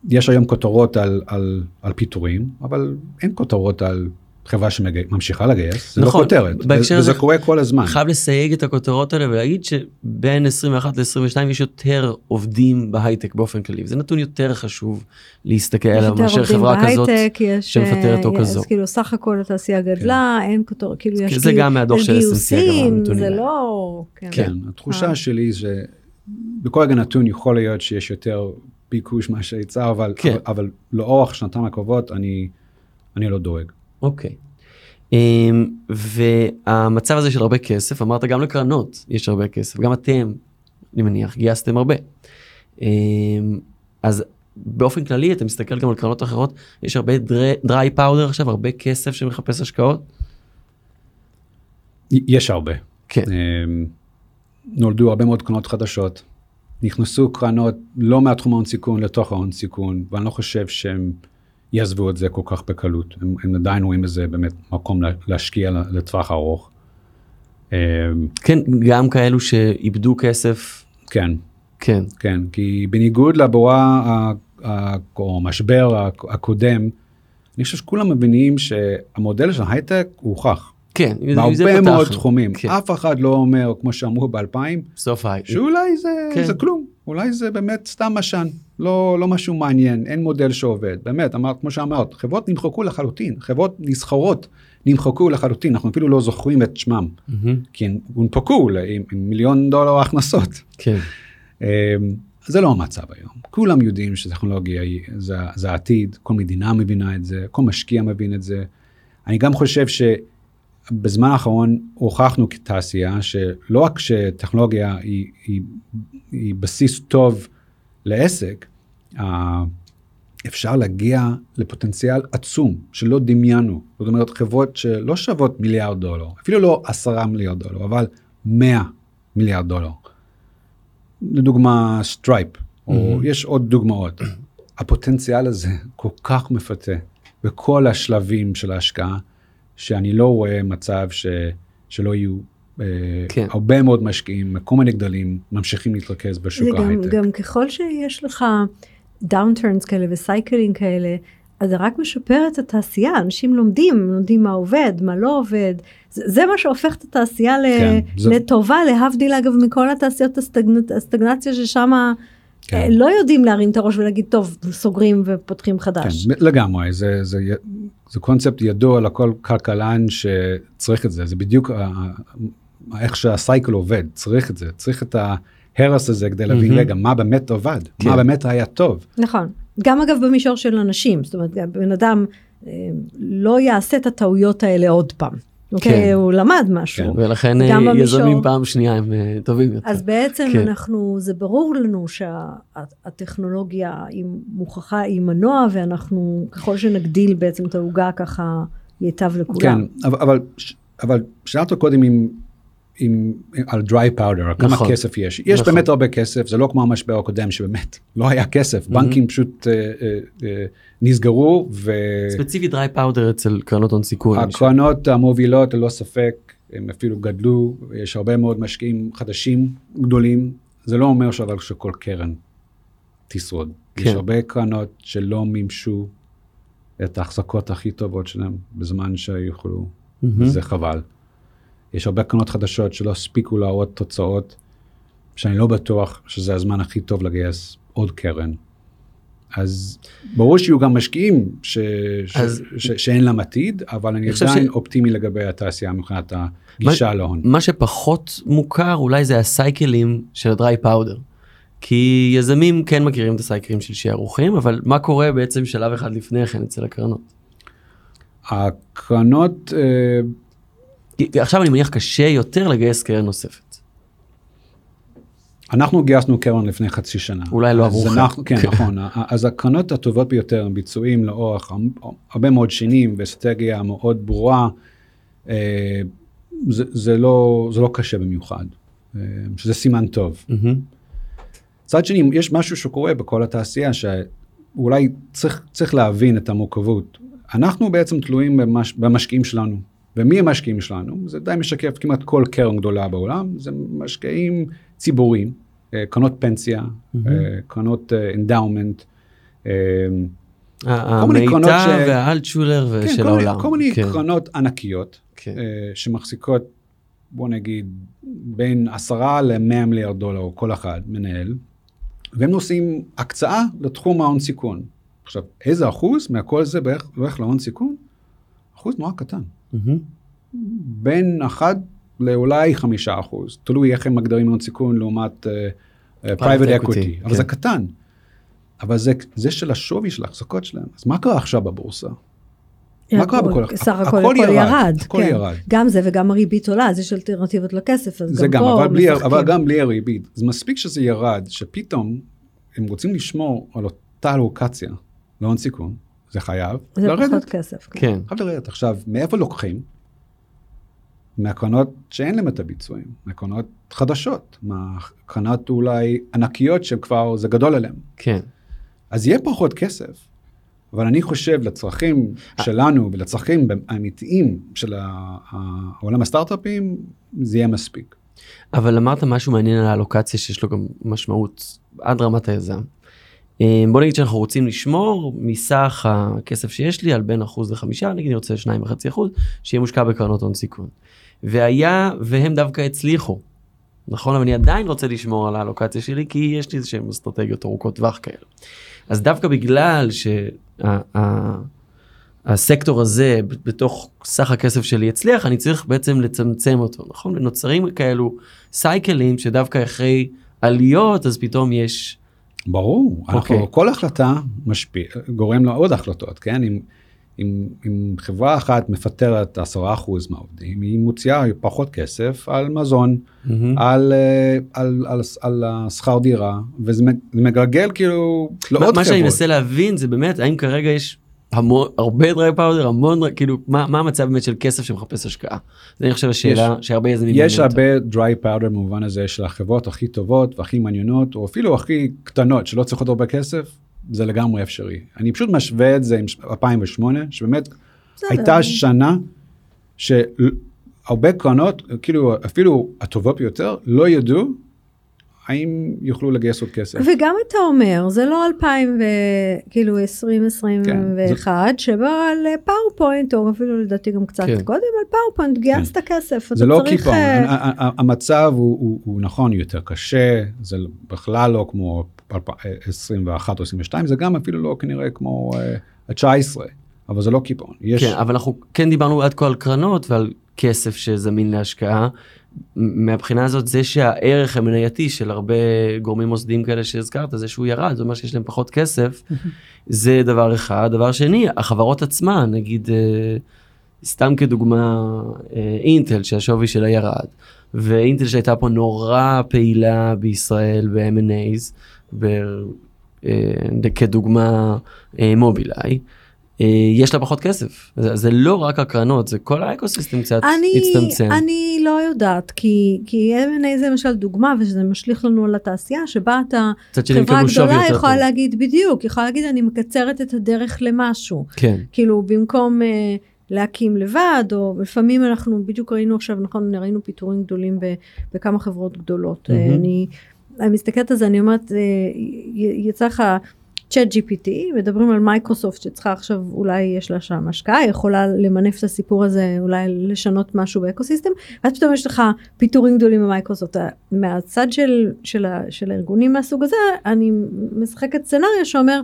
יש היום כותרות על, על, על פיטורים, אבל אין כותרות על חברה שממשיכה לגייס, זה נכון, לא כותרת, וזה הזה- קורה כל הזמן. חייב לסייג את הכותרות האלה ולהגיד שבין 21 ל-22 יש יותר עובדים בהייטק באופן כללי וזה נתון יותר חשוב להסתכל יש עליו מאשר חברה כזאת. יש, שמפטרת או אה, כזו. אז כאילו סך הכל התעשייה גדלה, אין כותור, כאילו יש זה גיוס- גם מהדוח של גיוסים, הנתונים זה. לא... כן. כן, התחושה אה. שלי זה, בכל רגע נתון יכול להיות שיש יותר ביקוש מאשר היצע, אבל, כן. אבל, אבל לאורך שנתיים הקרובות אני, אני לא דואג. אוקיי. אמ, והמצב הזה של הרבה כסף אמרת גם לקרנות יש הרבה כסף גם אתם אני מניח גייסתם הרבה. אמ, אז באופן כללי אתה מסתכל גם על קרנות אחרות יש הרבה דריי פאודר עכשיו הרבה כסף שמחפש השקעות. יש הרבה. כן. אמ, נולדו הרבה מאוד קרנות חדשות, נכנסו קרנות לא מהתחום ההון סיכון לתוך ההון סיכון, ואני לא חושב שהם יעזבו את זה כל כך בקלות. הם, הם עדיין רואים בזה באמת מקום לה- להשקיע לטווח ארוך. אמ, כן גם כאלו שאיבדו כסף כן, כן כן, כי בניגוד לבועה ה- ה- או המשבר הקודם, אני חושב שכולם מבינים שהמודל של הייטק הוא הוכח. כן בהרבה מאוד. תחומים. כן. אף אחד לא אומר, כמו שאמרו ב-2000, סוף ההייטק. שאולי זה, כן. זה כלום, אולי זה באמת סתם עשן, לא, לא משהו מעניין, אין מודל שעובד. באמת, אמרת, כמו שאמרת, חברות נמחקו לחלוטין, חברות נסחרות נמחקו לחלוטין, אנחנו אפילו לא זוכרים את שמם, מהמם. כי הן הונפקו עם, עם מיליון דולר הכנסות. כן. אמ, זה לא המצב היום. כולם יודעים שטכנולוגיה היא, זה, זה העתיד, כל מדינה מבינה את זה, כל משקיע מבין את זה. אני גם חושב שבזמן האחרון הוכחנו כתעשייה שלא רק שטכנולוגיה היא, היא, היא בסיס טוב לעסק, אפשר להגיע לפוטנציאל עצום שלא דמיינו. זאת אומרת, חברות שלא שוות מיליארד דולר, אפילו לא עשרה מיליארד דולר, אבל מאה מיליארד דולר. לדוגמה סטרייפ, או יש עוד דוגמאות. הפוטנציאל הזה כל כך מפתה בכל השלבים של ההשקעה, שאני לא רואה מצב ש, שלא יהיו כן. הרבה מאוד משקיעים מכל מיני גדלים ממשיכים להתרכז בשוק זה גם, ההייטק. גם ככל שיש לך downturns כאלה ו cycles כאלה, אז זה רק משפר את התעשייה, אנשים לומדים, לומדים מה עובד, מה לא עובד, זה, זה מה שהופך את התעשייה ל, כן, זה- לטובה, להבדיל אגב מכל התעשיות הסטגנ... הסטגנציה ששם כן. אה, לא יודעים להרים את הראש ולהגיד טוב, סוגרים ופותחים חדש. כן, לגמרי, זה, זה, זה קונספט ידוע לכל כלכלן שצריך את זה, זה בדיוק איך שהסייקל עובד, צריך את זה, צריך את ההרס הזה כדי להבין. רגע מה באמת עבד, כן. מה באמת היה טוב. נכון. גם אגב במישור של אנשים, זאת אומרת, בן אדם אה, לא יעשה את הטעויות האלה עוד פעם. אוקיי, כן. הוא למד משהו. כן. ולכן גם אה, במישור- יזמים פעם שנייה הם אה, טובים יותר. אז בעצם כן. אנחנו, זה ברור לנו שהטכנולוגיה היא מוכחה, היא מנוע, ואנחנו, ככל שנגדיל בעצם את העוגה ככה, ייטב לכולם. כן, אבל, אבל, אבל שאלת קודם עם, עם, על dry powder, כמה נכון. כסף יש. יש נכון. באמת הרבה כסף, זה לא כמו המשבר הקודם שבאמת לא היה כסף, בנקים פשוט אה, אה, אה, נסגרו, ספציפית דריי פאודר אצל קרנות הון סיכון. והקרנות המובילות ללא ספק, הם אפילו גדלו, יש הרבה מאוד משקיעים חדשים גדולים, זה לא אומר שאבל שכל קרן תשרוד. כן. יש הרבה קרנות שלא מימשו את ההחזקות הכי טובות שלהם בזמן שיוכלו, מהמם. וזה חבל. יש הרבה קרנות חדשות שלא הספיקו להראות תוצאות, שאני לא בטוח שזה הזמן הכי טוב לגייס עוד קרן. אז ברור שיהיו גם משקיעים ש... אז- ש... ש... שאין להם עתיד, אבל אני עדיין ש- אופטימי לגבי התעשייה מבחינת הגישה להון. מה שפחות מוכר אולי זה הסייקלים של הדריי פאודר. כי יזמים כן מכירים את הסייקלים של שערוכים אבל מה קורה בעצם שלב אחד לפני כן אצל הקרנות. הקרנות, אה, עכשיו אני מניח קשה יותר לגייס קרן נוספת. אנחנו גייסנו קרן לפני חצי שנה. אולי לא אז עבורכם. אנחנו- כן, כן. נכון. אז הקרנות הטובות ביותר הם ביצועים לאורך הרבה מאוד שנים ואסטרטגיה מאוד ברורה. אה, זה, זה, לא, זה לא קשה במיוחד, אה, שזה סימן טוב. מצד שני, יש משהו שקורה בכל התעשייה שאולי צריך, צריך להבין את המורכבות. אנחנו בעצם תלויים במש, במשקיעים שלנו. ומי המשקיעים שלנו? זה די משקף כמעט כל קרן גדולה בעולם, זה משקיעים ציבוריים, אה, קרנות פנסיה. אה, קרנות endowment, קרנות ש- והאלטשולר כן, של העולם. כל מיני כן, קרנות ענקיות, כן. אה, שמחזיקות, בוא נגיד, בין עשרה ל-100 מיליארד דולר כל אחד מנהל, והם עושים הקצאה לתחום ההון סיכון. עכשיו, איזה אחוז מהכל זה בערך להון סיכון? אחוז נורא קטן. מהמם. בין אחד לאולי חמישה אחוז, תלוי איך הם מגדירים הון סיכון לעומת uh, private equity, equity, אבל כן. זה קטן. אבל זה, זה של השווי של ההחזקות שלהם. אז מה קרה עכשיו בבורסה? מה קרה הכל- בכל- סך הכל הכל ירד, ירד. הכל כן. ירד. גם זה וגם הריבית עולה, אז יש אלטרנטיבות לכסף, אז זה גם גם, פה אבל, בלי, משחקים. אבל גם בלי הריבית. אז מספיק שזה ירד, שפתאום הם רוצים לשמור על אותה לוקציה להון סיכון, זה חייב זה לרדת. פחות כסף. כן. כן. חייב לרדת. עכשיו, מאיפה לוקחים? מהקרנות שאין להם את הביצועים, מהקרנות חדשות, מהקרנות אולי ענקיות שכבר זה גדול עליהן. כן. אז יהיה פחות כסף, אבל אני חושב לצרכים שלנו ולצרכים האמיתיים של העולם הסטארט-אפים, זה יהיה מספיק. אבל אמרת משהו מעניין על האלוקציה שיש לו גם משמעות עד רמת היזם. אה, בוא נגיד שאנחנו רוצים לשמור מסך הכסף שיש לי על בין אחוז לחמישה, נגיד אני רוצה שניים וחצי אחוז, שיהיה מושקע בקרנות הון סיכון. והיה והם דווקא הצליחו. נכון, אבל אני עדיין רוצה לשמור על האלוקציה שלי כי יש לי איזה שהן אסטרטגיות ארוכות טווח כאלה. אז דווקא בגלל שהסקטור הזה ב- בתוך סך הכסף שלי הצליח, אני צריך בעצם לצמצם אותו, נכון? ונוצרים כאלו סייקלים שדווקא אחרי עליות אז פתאום יש, ברור, אנחנו, אוקיי. כל החלטה משפיע, גורם לעוד החלטות, כן? אם, אם, אם חברה אחת מפטרת 10% מהעובדים, היא מוציאה פחות כסף על מזון, על, אה, על, על, על השכר דירה, וזה מג- זה מגלגל כאילו מה, לעוד מה שאני חברות. מנסה להבין זה באמת האם כרגע יש המון, הרבה דרי פאודר, המון, כאילו מה, מה המצב באמת של כסף שמחפש השקעה. זה אני חושב השאלה שהרבה יזמים יש. הרבה dry powder במובן הזה של החברות הכי טובות והכי מעניינות, או אפילו הכי קטנות שלא צריכות הרבה כסף, זה לגמרי אפשרי. אני פשוט משווה את זה עם 2008, שבאמת. הייתה שנה שהרבה קרנות, כאילו אפילו הטובות ביותר, לא ידעו האם יוכלו לגייס עוד כסף. וגם אתה אומר, זה לא 2000 ו... כאילו 2021, כן, שבו על PowerPoint, או אפילו לדעתי גם קצת כן. קודם, על PowerPoint גייסת כסף. כן. זה אתה לא צריך, קיפאון, אה, המצב הוא, הוא, הוא נכון יותר קשה, זה בכלל לא כמו 21 או 22, זה גם אפילו לא כנראה כמו אה, ה-19, אבל זה לא קיפאון. יש, כן, אבל אנחנו כן דיברנו עד כה על קרנות ועל כסף שזמין להשקעה. מהבחינה הזאת זה שהערך המנייתי של הרבה גורמים מוסדיים כאלה שהזכרת זה שהוא ירד זה אומר שיש להם פחות כסף זה דבר אחד דבר שני החברות עצמן נגיד אה, סתם כדוגמה אה, אינטל שהשווי שלה ירד ואינטל שהייתה פה נורא פעילה בישראל ב-M&A's ב- אה, כדוגמה מובילאיי. אה, יש לה פחות כסף זה, זה לא רק הקרנות זה כל האקוסיסטם קצת אני, הצטמצם. אני לא יודעת, כי, כי M&A זה למשל דוגמה, וזה משליך לנו על התעשייה, שבה אתה, חברה גדולה יכולה טוב. להגיד בדיוק, יכולה להגיד אני מקצרת את הדרך למשהו. כן. כאילו במקום אה, להקים לבד, או לפעמים אנחנו בדיוק ראינו עכשיו, נכון, ראינו פיטורים גדולים ב, בכמה חברות גדולות. אה, אני, אני מסתכלת על זה, אני אומרת, יצא לך ChatGPT, מדברים על מייקרוסופט שצריכה עכשיו, אולי יש לה שם השקעה, יכולה למנף את הסיפור הזה, אולי לשנות משהו באקוסיסטם, ואז פתאום יש לך פיטורים גדולים במייקרוסופט. מהצד של, של, ה, של הארגונים מהסוג הזה, אני משחקת scenario שאומר,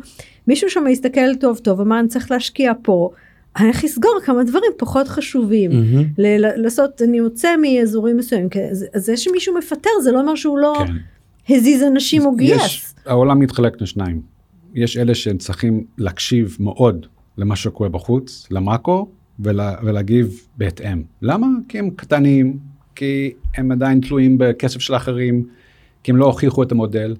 מישהו שם מסתכל טוב טוב, אמר אני צריך להשקיע פה, אני הולך לסגור כמה דברים פחות חשובים. ל- ל- לעשות, אני יוצא מאזורים מסוימים, כי זה- זה שמישהו מפטר זה לא אומר שהוא לא כן. הזיז אנשים או גייס. העולם מתחלק לשניים. יש אלה שהם צריכים להקשיב מאוד למה שקורה בחוץ, למאקרו, ולה, ולהגיב בהתאם. למה? כי הם קטנים, כי הם עדיין תלויים בכסף של אחרים, כי הם לא הוכיחו את המודל.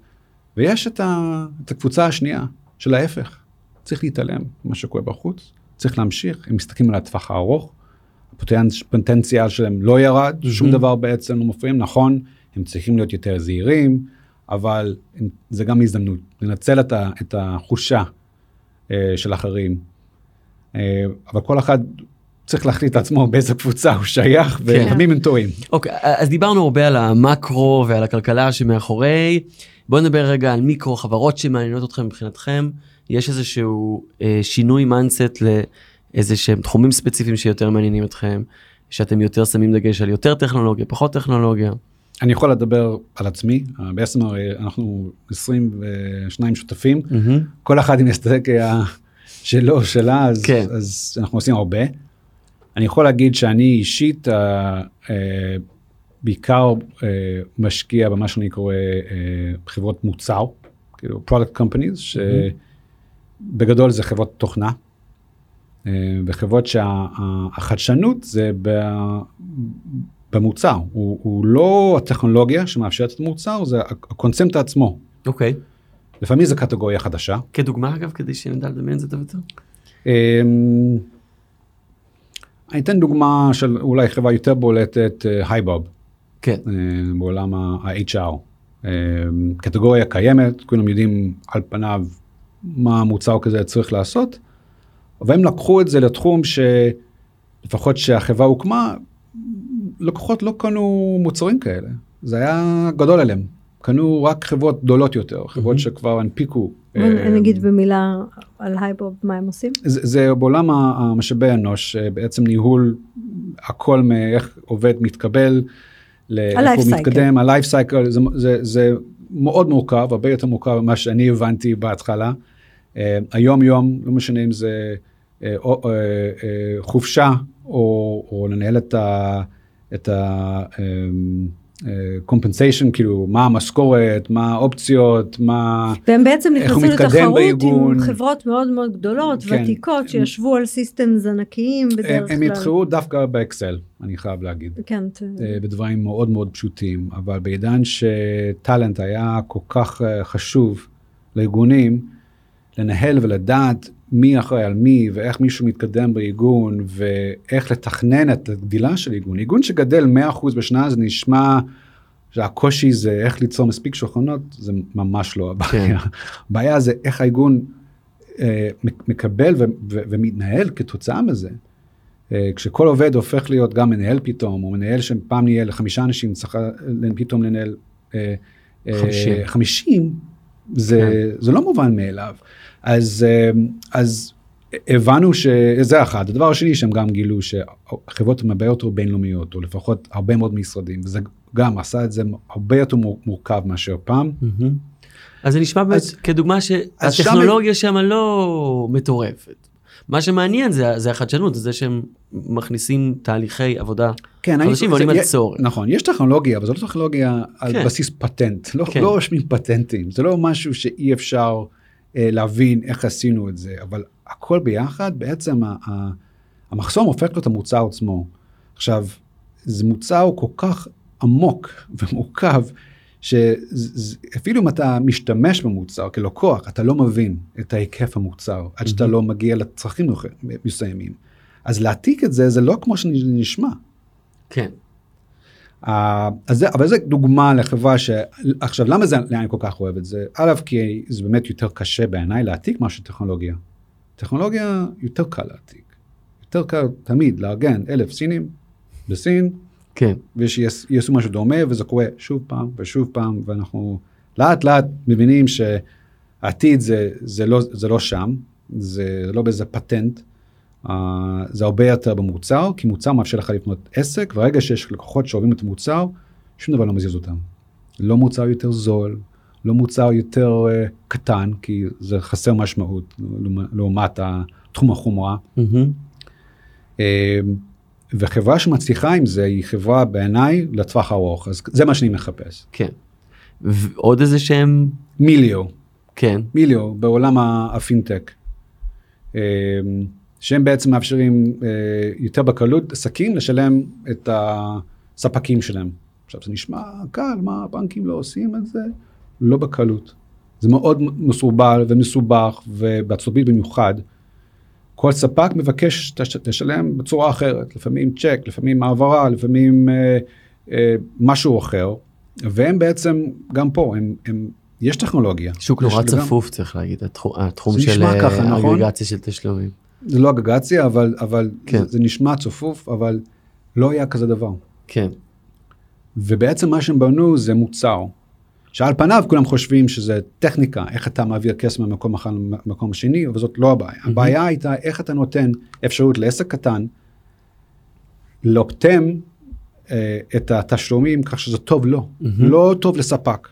ויש את, ה, את הקבוצה השנייה, של ההפך. צריך להתעלם ממה שקורה בחוץ, צריך להמשיך, הם מסתכלים על הטווח הארוך, הפוטנציאל שלהם לא ירד, שום Mhm. דבר בעצם לא מפריעים, נכון, הם צריכים להיות יותר זהירים, אבל זה גם הזדמנות, לנצל את, ה, את החושה אה, של אחרים, אה, אבל כל אחד צריך להחליט לעצמו באיזה קבוצה הוא שייך, כן. ולפעמים הם טועים. אוקיי, אז דיברנו הרבה על המקרו ועל הכלכלה שמאחורי. בואו נדבר רגע על מיקרו, חברות שמעניינות אתכם מבחינתכם. יש איזשהו אה, שינוי mindset לאיזה שהם תחומים ספציפיים שיותר מעניינים אתכם, שאתם יותר שמים דגש על יותר טכנולוגיה, פחות טכנולוגיה. אני יכול לדבר על עצמי, בעצם הרי אנחנו 22 שותפים. כל אחד עם אסטרטגיה שלו, שלה, אז, כן. אז אנחנו עושים הרבה. אני יכול להגיד שאני אישית אה, אה, בעיקר אה, משקיע במה שאני קורא אה, חברות מוצר, כאילו product companies, שבגדול זה חברות תוכנה, וחברות שהחדשנות זה ב- במוצר, הוא, הוא לא הטכנולוגיה שמאפשרת את המוצר, זה הקונספט עצמו. אוקיי. לפעמים זה קטגוריה חדשה. כדוגמה אגב, כדי שנדע לדמיין את זה טוב יותר. אמ, אני אתן דוגמה של אולי חברה יותר בולטת, הייבוב, כן. בעולם ה-HR. אמ, קטגוריה קיימת, כולם יודעים על פניו מה מוצר כזה צריך לעשות, אבל הם לקחו את זה לתחום שלפחות שהחברה הוקמה, לקוחות לא קנו מוצרים כאלה, זה היה גדול עליהם. קנו רק חברות גדולות יותר, חברות מהמם. שכבר הנפיקו. אני אמ, אגיד במילה על הייבוב מה הם עושים. זה, זה בעולם המשאבי אנוש, אה, בעצם ניהול הכל מאיך עובד מתקבל, לאיך הוא cycle. מתקדם, ה-life cycle, זה, זה, זה מאוד מורכב, הרבה יותר מורכב ממה שאני הבנתי בהתחלה. אה, היום יום, לא משנה אם זה אה, או, אה, אה, חופשה או, או לנהל את ה... את ה אמ, אה, כאילו מה המשכורת, מה האופציות, מה... והם בעצם נכנסו מתקדם לתחרות בארגון. עם חברות מאוד מאוד גדולות, כן. ותיקות, שישבו על סיסטמס ענקיים הם, בדרך כלל. הם התחרו דווקא באקסל, אני חייב להגיד. כן, אה, בדברים מאוד מאוד פשוטים, אבל בעידן שטאלנט היה כל כך אה, חשוב לארגונים, לנהל ולדעת מי אחראי על מי ואיך מישהו מתקדם בארגון ואיך לתכנן את הגדילה של ארגון. ארגון שגדל 100% בשנה זה נשמע שהקושי זה איך ליצור מספיק שולחנות, זה ממש לא הבעיה. הבעיה זה איך הארגון אה, מקבל ו- ו- ומתנהל כתוצאה מזה. אה, כשכל עובד הופך להיות גם מנהל פתאום, או מנהל שפעם נהיה לחמישה אנשים, צריך פתאום לנהל אה, אה, חמישים. חמישים, זה, כן. זה לא מובן מאליו. אז, אה, אז הבנו שזה אחד. הדבר השני שהם גם גילו שחברות הן הרבה יותר בינלאומיות, או לפחות הרבה מאוד משרדים, וזה גם עשה את זה הרבה יותר מור- מורכב מאשר פעם. אז זה נשמע באמת כדוגמה שם- שהטכנולוגיה שם לא מטורפת. מה שמעניין זה, זה החדשנות, זה שהם מכניסים תהליכי עבודה כן, חדשים ועונים זה- על צורך. נכון, יש טכנולוגיה, אבל זו לא טכנולוגיה על כן. בסיס פטנט. לא, כן. לא רושמים פטנטים, זה לא משהו שאי אפשר אה, להבין איך עשינו את זה, אבל הכל ביחד, בעצם ה- ה- המחסום הופך להיות המוצר עצמו. עכשיו, זה מוצר כל כך עמוק ומורכב, שאפילו אם אתה משתמש במוצר כלקוח, אתה לא מבין את ההיקף המוצר, עד שאתה. לא מגיע לצרכים מסוימים. אז להעתיק את זה, זה לא כמו שזה נשמע. כן. אה, אז זה, אבל זה דוגמה לחברה ש... עכשיו, למה זה, אני כל כך אוהב את זה? א', כי זה באמת יותר קשה בעיניי להעתיק משהו טכנולוגיה. טכנולוגיה יותר קל להעתיק. יותר קל תמיד לארגן אלף סינים בסין, כן. ושיעשו משהו דומה, וזה קורה שוב פעם ושוב פעם, ואנחנו לאט לאט מבינים שהעתיד זה, זה, לא, זה לא שם, זה לא באיזה פטנט, uh, זה הרבה יותר במוצר, כי מוצר מאפשר לך לבנות עסק, וברגע שיש לקוחות שאוהבים את המוצר, שום דבר לא מזיז אותם. לא מוצר יותר זול, לא מוצר יותר uh, קטן, כי זה חסר משמעות לעומת- תחום החומרה. מהמם. אה, וחברה שמצליחה עם זה היא חברה בעיניי לטווח ארוך, אז זה מה שאני מחפש. כן. ועוד איזה שהם, מיליו, כן. מיליו בעולם הפינטק, אה, שהם בעצם מאפשרים אה, יותר בקלות עסקים לשלם את הספקים שלהם. עכשיו זה נשמע קל, מה הבנקים לא עושים את זה? לא בקלות. זה מאוד מסורבל ומסובך, ובארצות הברית במיוחד. כל ספק מבקש תשלם בצורה אחרת, לפעמים צ'ק, לפעמים העברה, לפעמים אה, אה, משהו אחר, והם בעצם, גם פה, הם, הם, יש טכנולוגיה. שוק נורא צפוף צריך להגיד, התחום, התחום של אה, ככה, נכון? אגרגציה של תשלומים. זה לא אגרגציה, אבל, אבל כן. זה, זה נשמע צפוף, אבל לא היה כזה דבר. כן, ובעצם מה שהם בנו זה מוצר. שעל פניו כולם חושבים שזה טכניקה, איך אתה מעביר כסף ממקום אחד למקום שני, אבל זאת לא הבעיה. Mhm. הבעיה הייתה איך אתה נותן אפשרות לעסק קטן לאופטם אה, את התשלומים כך שזה טוב לו, Mhm. לא טוב לספק.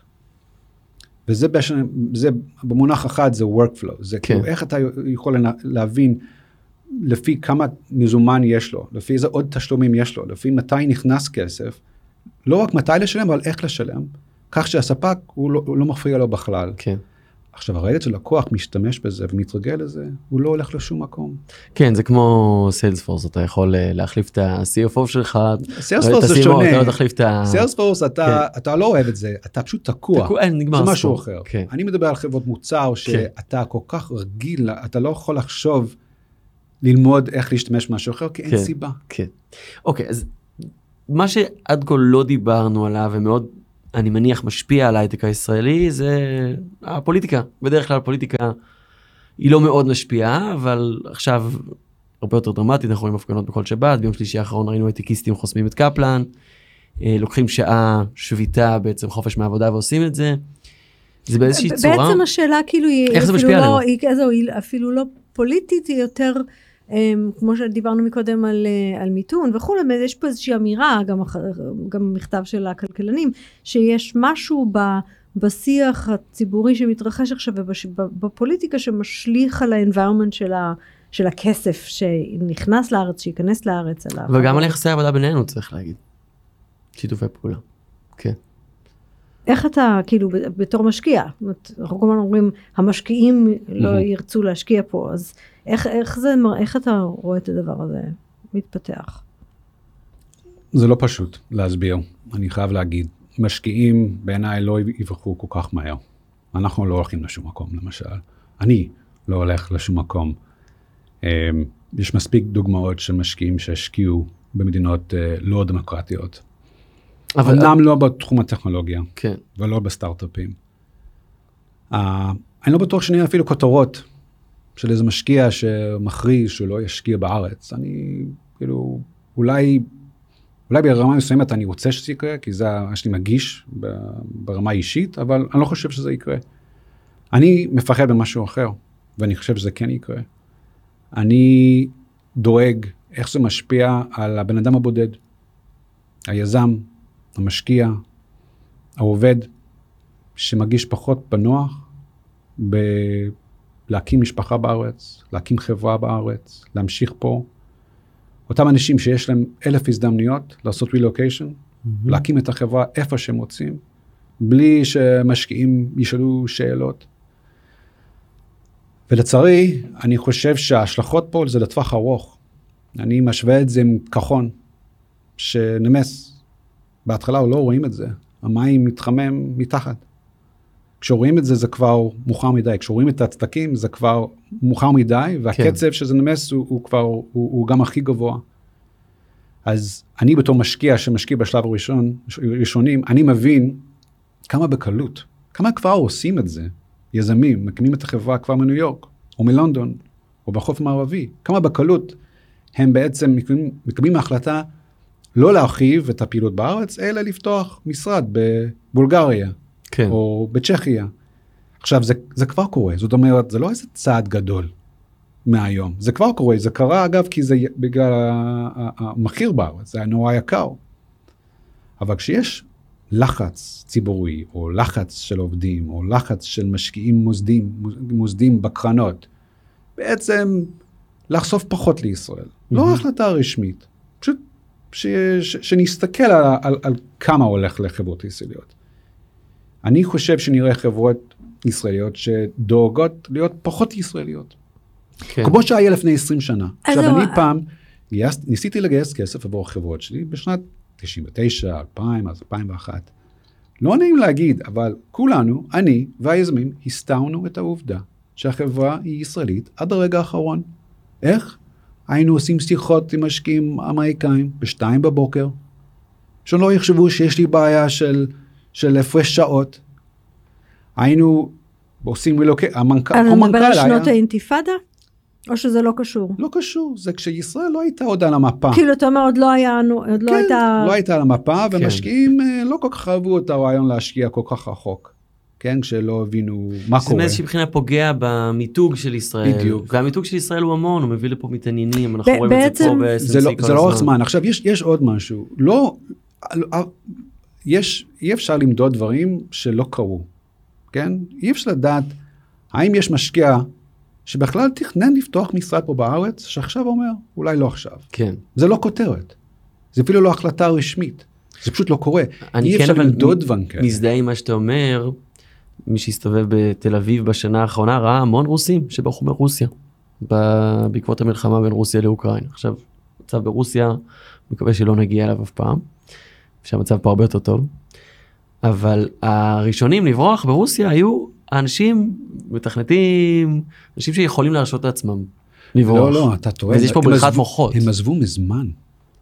וזה בשן, זה במונח אחד זה workflow, זה כן. כאילו איך אתה יכול להבין לפי כמה מזומן יש לו, לפי איזה עוד תשלומים יש לו, לפי מתי נכנס כסף, לא רק מתי לשלם, אבל איך לשלם, כך שהספק הוא לא, הוא לא מפריע לו בכלל. כן. עכשיו הרגע שלקוח משתמש בזה ומתרגל לזה, הוא לא הולך לשום מקום. כן, זה כמו סיילספורס, אתה יכול אה, להחליף את ה-CFO שלך. סיילספורס זה שונה. אתה לא תחליף את ה... סיילספורס אתה, אתה לא אוהב את זה, אתה פשוט תקוע. תקוע, אין, נגמר זה משהו. אחר. כן. אני מדבר על חברות מוצר שאתה כל כך רגיל, אתה לא יכול לחשוב, ללמוד איך להשתמש במשהו אחר, כי אין כן. סיבה. כן. אוקיי, אז מה שעד כה לא דיברנו עליו ומאוד, אני מניח, משפיע על ההייטק הישראלי זה הפוליטיקה. בדרך כלל הפוליטיקה היא לא מאוד משפיעה, אבל עכשיו הרבה יותר דרמטית, אנחנו רואים הפגנות בכל שבת, ביום שלישי האחרון ראינו הייטקיסטים חוסמים את קפלן, אה, לוקחים שעה שביתה, בעצם חופש מהעבודה ועושים את זה. זה באיזושהי צורה. בעצם השאלה כאילו היא איך זה אפילו משפיע לא, עלינו? היא, כזו, היא אפילו לא פוליטית, היא יותר, כמו שדיברנו מקודם על, uh, על מיתון וכולי, יש פה איזושהי אמירה, גם, גם מכתב של הכלכלנים, שיש משהו ב... בשיח הציבורי שמתרחש עכשיו ובפוליטיקה שמשליך על ה-environment של, ה, של הכסף שנכנס לארץ, שייכנס לארץ. על וגם על יחסי העבודה בינינו צריך להגיד. שיתופי פעולה. כן. איך אתה, כאילו, בתור משקיע, אנחנו כל הזמן אומרים, המשקיעים לא. ירצו להשקיע פה, אז איך, איך זה, מר- איך אתה רואה את הדבר הזה מתפתח? זה לא פשוט להסביר, אני חייב להגיד. משקיעים בעיניי לא יברחו כל כך מהר. אנחנו לא הולכים לשום מקום למשל. אני לא הולך לשום מקום. אמ, יש מספיק דוגמאות של משקיעים שהשקיעו במדינות אה, לא דמוקרטיות. אבל אמנם לא בתחום הטכנולוגיה כן. ולא בסטארט-אפים. אה, אני לא בטוח שנהיה אפילו כותרות של איזה משקיע שמכריז שהוא לא ישקיע בארץ. אני כאילו, אולי, אולי ברמה מסוימת אני רוצה שזה יקרה, כי זה מה שאני מגיש ברמה אישית, אבל אני לא חושב שזה יקרה. אני מפחד במשהו אחר, ואני חושב שזה כן יקרה. אני דואג איך זה משפיע על הבן אדם הבודד, היזם, המשקיע, העובד, שמרגיש פחות בנוח בלהקים משפחה בארץ, להקים חברה בארץ, להמשיך פה. אותם אנשים שיש להם אלף הזדמנויות לעשות רילוקיישן, להקים את החברה איפה שהם רוצים, בלי שמשקיעים ישאלו שאלות. ולצערי, אני חושב שההשלכות פה זה לטווח ארוך. אני משווה את זה עם כחון, שנמס. בהתחלה לא רואים את זה, המים מתחמם מתחת. כשרואים את זה זה כבר מאוחר מדי, כשרואים את הצדקים זה כבר מאוחר מדי, והקצב שזה נמס הוא, הוא כבר, הוא, הוא גם הכי גבוה. אז אני בתור משקיע שמשקיע בשלב הראשון, ראשונים, אני מבין כמה בקלות, כמה כבר עושים את זה, יזמים, מקימים את החברה כבר מניו יורק, או מלונדון, או בחוף המערבי, כמה בקלות הם בעצם מקבלים, מקבלים החלטה לא להרחיב את הפעילות בארץ, אלא לפתוח משרד בבולגריה, כן. או בצ'כיה. עכשיו, זה, זה כבר קורה, זאת אומרת, זה לא איזה צעד גדול מהיום, זה כבר קורה, זה קרה אגב כי זה בגלל המחיר בארץ, זה היה נורא יקר. אבל כשיש לחץ ציבורי, או לחץ של עובדים, או לחץ של משקיעים מוסדים, מוסדים בקרנות, בעצם לחשוף פחות לישראל. לא מהמם. החלטה רשמית, פשוט ש, ש, שנסתכל על, על, על כמה הולך לחברות ישראליות. אני חושב שנראה חברות ישראליות שדואגות להיות פחות ישראליות. כן. כמו שהיה לפני 20 שנה. עכשיו, זהו, אני פעם גייס, ניסיתי לגייס כסף עבור החברות שלי בשנת 99, 2000, אז 2001. לא נעים להגיד, אבל כולנו, אני והיזמים, הסתרנו את העובדה שהחברה היא ישראלית עד הרגע האחרון. איך? היינו עושים שיחות עם משקיעים אמריקאים בשתיים בבוקר, שלא יחשבו שיש לי בעיה של, של הפרש שעות. היינו עושים רילוקי... המנכ"ל, אתה המנכ"ל מדבר על היה... שנות האינתיפאדה? או שזה לא קשור. לא קשור, זה כשישראל לא הייתה עוד על המפה. כאילו, אתה אומר, עוד לא היה, עוד לא כן, הייתה... לא הייתה על המפה, כן. ומשקיעים אה, לא כל כך אהבו את הרעיון להשקיע כל כך רחוק. כן, כשלא הבינו מה זה קורה. מאיזושהי בחינה פוגע במיתוג של ישראל. בדיוק. והמיתוג של ישראל הוא המון, הוא מביא לפה מתעניינים, אנחנו ב- רואים את זה פה בעצם- זה לא, ב-SNC כל זה לא רק הזמן. זמן. עכשיו, יש, יש עוד משהו. לא, יש, אי אפשר למדוד דברים שלא קרו, כן? אי אפשר לדעת האם יש משקיע שבכלל תכנן לפתוח משרד פה בארץ, שעכשיו אומר, אולי לא עכשיו. כן. זה לא כותרת. זה אפילו לא החלטה רשמית. זה פשוט לא קורה. אני אי כן אפשר למדוד דברים כאלה. מזדהה עם מה שאתה אומר, מי שהסתובב בתל אביב בשנה האחרונה ראה המון רוסים שברחו מרוסיה, בעקבות המלחמה בין רוסיה לאוקראינה. עכשיו, המצב ברוסיה, מקווה שלא נגיע אליו אף פעם, שהמצב פה הרבה יותר טוב, אבל הראשונים לברוח ברוסיה היו האנשים מתכנתים, אנשים שיכולים להרשות לעצמם לברוח. לא, לא, אתה טועה. אז יש פה בריחת עזבו- מוחות. הם עזבו מזמן.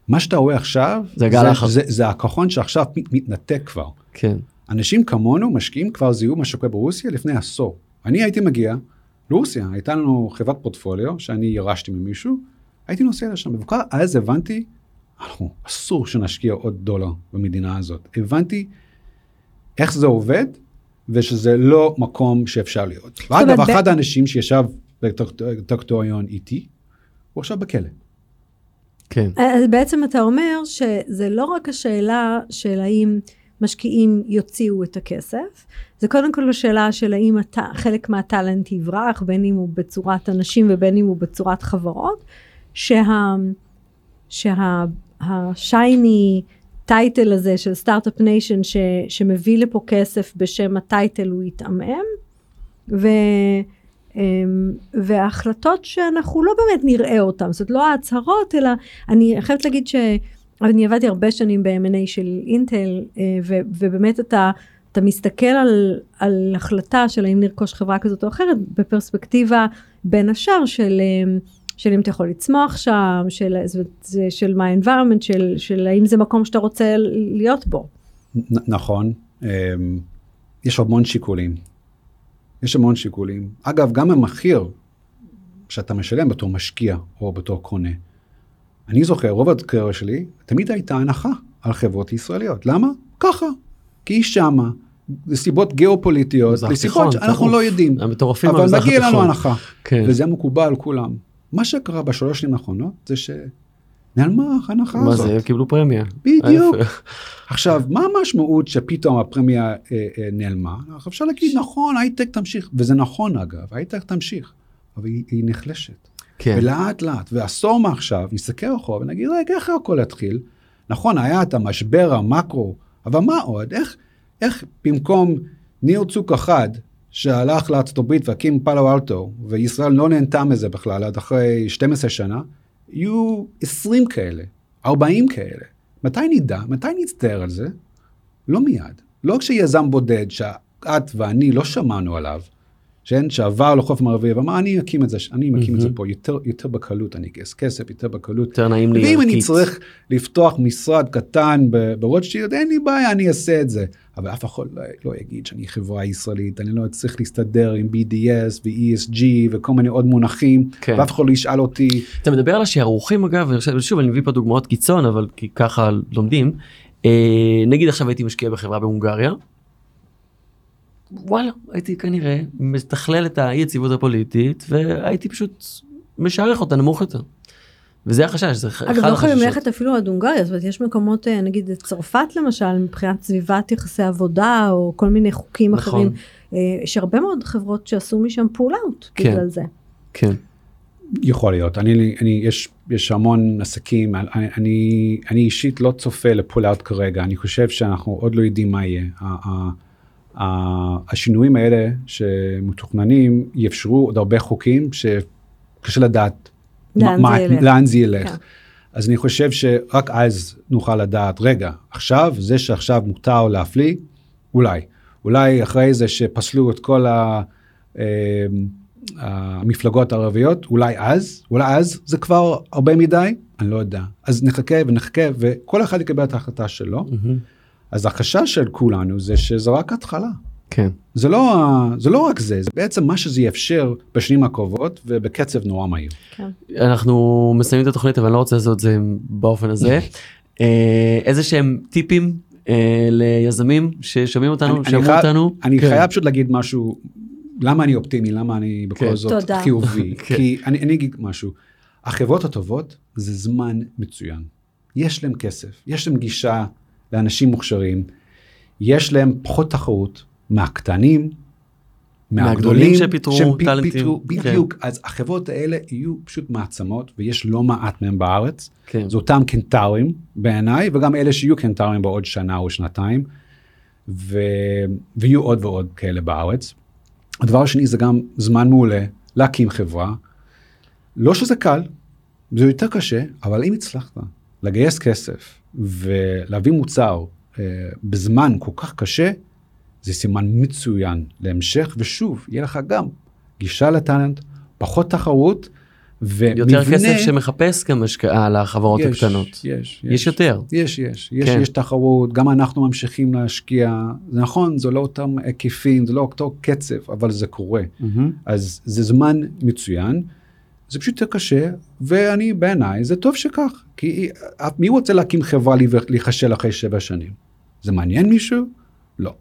מה שאתה רואה עכשיו, זה האחר. זה, זה הכחון שעכשיו מת- מתנתק כבר. כן, אנשים כמונו, משקיעים כבר זיהו מה שקורה ברוסיה לפני עשור. אני הייתי מגיע לרוסיה, הייתה לנו חברת פורטפוליו שאני ירשתי ממישהו, הייתי נוסע לשם, וכבר אז הבנתי, אנחנו, אסור שנשקיע עוד דולר במדינה הזאת. הבנתי איך זה עובד, ושזה לא מקום שאפשר להיות. ואגב, אומרת, אחד ב- האנשים שישב בדירקטוריון איתי, הוא עכשיו בכלא. כן. אז בעצם אתה אומר שזה לא רק השאלה של האם משקיעים יוציאו את הכסף, זה קודם כל השאלה של האם הת... חלק מהטאלנט יברח, בין אם הוא בצורת אנשים ובין אם הוא בצורת חברות, שה... שה... ה shiny title הזה של Start-Up Nation. שמביא לפה כסף בשם ה title הוא יתעמם, ו... אמ, וההחלטות שאנחנו לא באמת נראה אותן, זאת לא ההצהרות, אלא אני חייבת להגיד שאני עבדתי הרבה שנים ב-M&A של אינטל, אה, ו- ובאמת אתה, אתה מסתכל על, על החלטה של האם לרכוש חברה כזאת או אחרת, בפרספקטיבה בין השאר של, אה, של אם אתה יכול לצמוח שם, של, זה- של מה ה-environment, של, של האם זה מקום שאתה רוצה להיות בו. נ- נכון, אמ, יש המון שיקולים. יש המון שיקולים. אגב, גם המחיר שאתה משלם בתור משקיע או בתור קונה. אני זוכר, רוב הקריירה שלי, תמיד הייתה הנחה על חברות ישראליות. למה? ככה. כי היא שמה, לסיבות גיאופוליטיות, לסיבות שאנחנו. לא יודעים. המטורפים אבל מגיע לנו. הנחה. כן. וזה מקובל על כולם. מה שקרה בשלוש שנים האחרונות זה שנעלמה ההנחה מה הזאת. זה, הם קיבלו פרמיה. בדיוק. עכשיו, מה המשמעות שפתאום הפרמיה אה, אה, נעלמה? אפשר להגיד, נכון, הייטק תמשיך, וזה נכון אגב, הייטק תמשיך, אבל היא, היא נחלשת. כן. ולאט לאט, ועשור מעכשיו, נסתכל אחורה ונגיד, רגע, איך הכל התחיל? נכון, היה את המשבר המקרו, אבל מה עוד? איך, איך במקום ניר צוק אחד, שהלך לארצות הברית והקים פאלו אלטו, וישראל לא נהנתה מזה בכלל עד אחרי 12 שנה, יהיו 20 כאלה, 40 כאלה. מתי נדע? מתי נצטער על זה? לא מיד. לא כשיזם בודד שאת ואני לא שמענו עליו, שאין, שעבר לחוף מערבי ואמר, אני אקים את זה, אני מקים את זה. פה יותר, יותר בקלות, אני אגייס כסף, יותר בקלות. יותר נעים לי ואם אני. צריך לפתוח משרד קטן ברוטשילד, אין לי בעיה, אני אעשה את זה. אבל אף אחד לא, לא יגיד שאני חברה ישראלית, אני לא צריך להסתדר עם BDS ו-ESG וכל מיני עוד מונחים, כן. ואף אחד לא ישאל אותי, אתה מדבר על השערוכים אגב, ואני חושב- שוב אני מביא פה דוגמאות קיצון אבל ככה לומדים. אה, נגיד עכשיו הייתי משקיע בחברה בהונגריה. וואלה הייתי כנראה מתכלל את האי יציבות הפוליטית והייתי פשוט משערך אותה נמוך יותר. וזה החשש זה אחד אגב, לא החששות. ללכת אפילו עד הונגריה, זאת אומרת, יש מקומות, אה, נגיד צרפת למשל, מבחינת סביבת יחסי עבודה, או כל מיני חוקים נכון. אחרים, אה, יש הרבה מאוד חברות שעשו משם פול אאוט כן. בגלל זה. כן. יכול להיות, אני, אני, יש, יש המון עסקים, אני, אני, אני אישית לא צופה לפול אאוט כרגע, אני חושב שאנחנו עוד לא יודעים מה יהיה. השינויים האלה שמתוכננים יאפשרו עוד הרבה חוקים שקשה לדעת לאן מה- זה ילך. לאן זה ילך. כן. אז אני חושב שרק אז נוכל לדעת, רגע, עכשיו, זה שעכשיו מותר להפליא, אולי. אולי אחרי זה שפסלו את כל ה... אה, המפלגות הערביות, אולי אז, אולי אז זה כבר הרבה מדי, אני לא יודע. אז נחכה ונחכה, וכל אחד יקבל את ההחלטה שלו. מהמם. אז החשש של כולנו זה שזה רק התחלה. כן. זה לא, זה לא רק זה, זה בעצם מה שזה יאפשר בשנים הקרובות ובקצב נורא מהיר. כן. אנחנו מסיימים את התוכנית אבל אני לא רוצה לעשות את זה באופן הזה. אה, איזה שהם טיפים אה, ליזמים ששומעים אותנו, אני- אני שמעו אותנו. אני כן. חייב פשוט להגיד משהו, למה אני אופטימי, למה אני כן. בכל זאת תודה. חיובי. כן. כי אני אני אגיד משהו, החברות הטובות זה זמן מצוין. יש להם כסף, יש להם גישה לאנשים מוכשרים, יש להם פחות תחרות מהקטנים, מהגדולים שפיטרו שהם פ- טאלנטים. פיטרו, כן. בדיוק, אז החברות האלה יהיו פשוט מעצמות ויש לא מעט מהם בארץ. כן. זה אותם קנטרים בעיניי וגם אלה שיהיו קנטרים בעוד שנה או שנתיים ו... ויהיו עוד ועוד כאלה בארץ. הדבר השני זה גם זמן מעולה להקים חברה. לא שזה קל, זה יותר קשה, אבל אם הצלחת לגייס כסף ולהביא מוצר אה, בזמן כל כך קשה, זה סימן מצוין להמשך, ושוב, יהיה לך גם גישה לטאלנט, פחות תחרות, ומבנה... יותר כסף שמחפש גם השקעה לחברות יש, הקטנות. יש, יש יותר. יש, יש, יש, כן. יש תחרות, גם אנחנו ממשיכים להשקיע, זה נכון, זה לא אותם היקפים, זה לא אותו קצב, אבל זה קורה. מהמם. אז זה זמן מצוין, זה פשוט יותר קשה, ואני בעיניי, זה טוב שכך, כי מי רוצה להקים חברה להיכשל אחרי שבע שנים? זה מעניין מישהו? לא.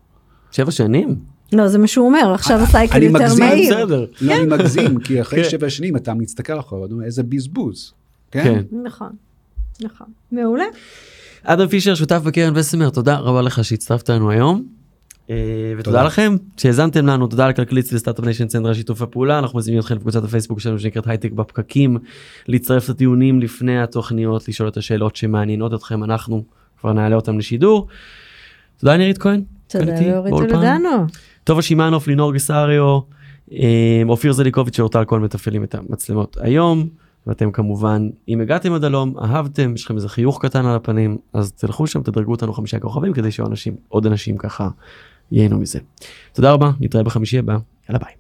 שבע שנים? לא, זה מה שהוא אומר, עכשיו ה cycle אני יותר מגזים, מהיר. בסדר. לא, אני מגזים, כי אחרי כן. שבע שנים אתה מסתכל אחורה, אתה אומר, איזה בזבוז. כן. כן? נכון, נכון. מעולה. אדם פישר שותף בקרן בסמר תודה רבה לך שהצטרפת לנו היום. אה, ותודה תודה. לכם שהאזנתם לנו תודה לכלכליסט ו Start-Up Nation Central על שיתוף הפעולה אנחנו מזמינים אתכם לקבוצת הפייסבוק שלנו שנקראת הייטק בפקקים להצטרף לטיעונים לפני התוכניות לשאול את השאלות שמעניינות אתכם אנחנו כבר נעלה אותם לשידור. תודה נירית כהן. תודה לאורית. טולדנו. טובה שמאנוף לינור גיסריו אה, אופיר זליקוביץ' ואורטל כהן מתפעלים את המצלמות היום ואתם כמובן אם הגעתם עד הלום אהבתם יש לכם איזה חיוך קטן על הפנים אז תלכו שם תדרגו אותנו חמישה כוכבים כדי שעוד אנשים עוד אנשים ככה ייהנו מזה. תודה רבה נתראה בחמישי הבא יאללה ביי.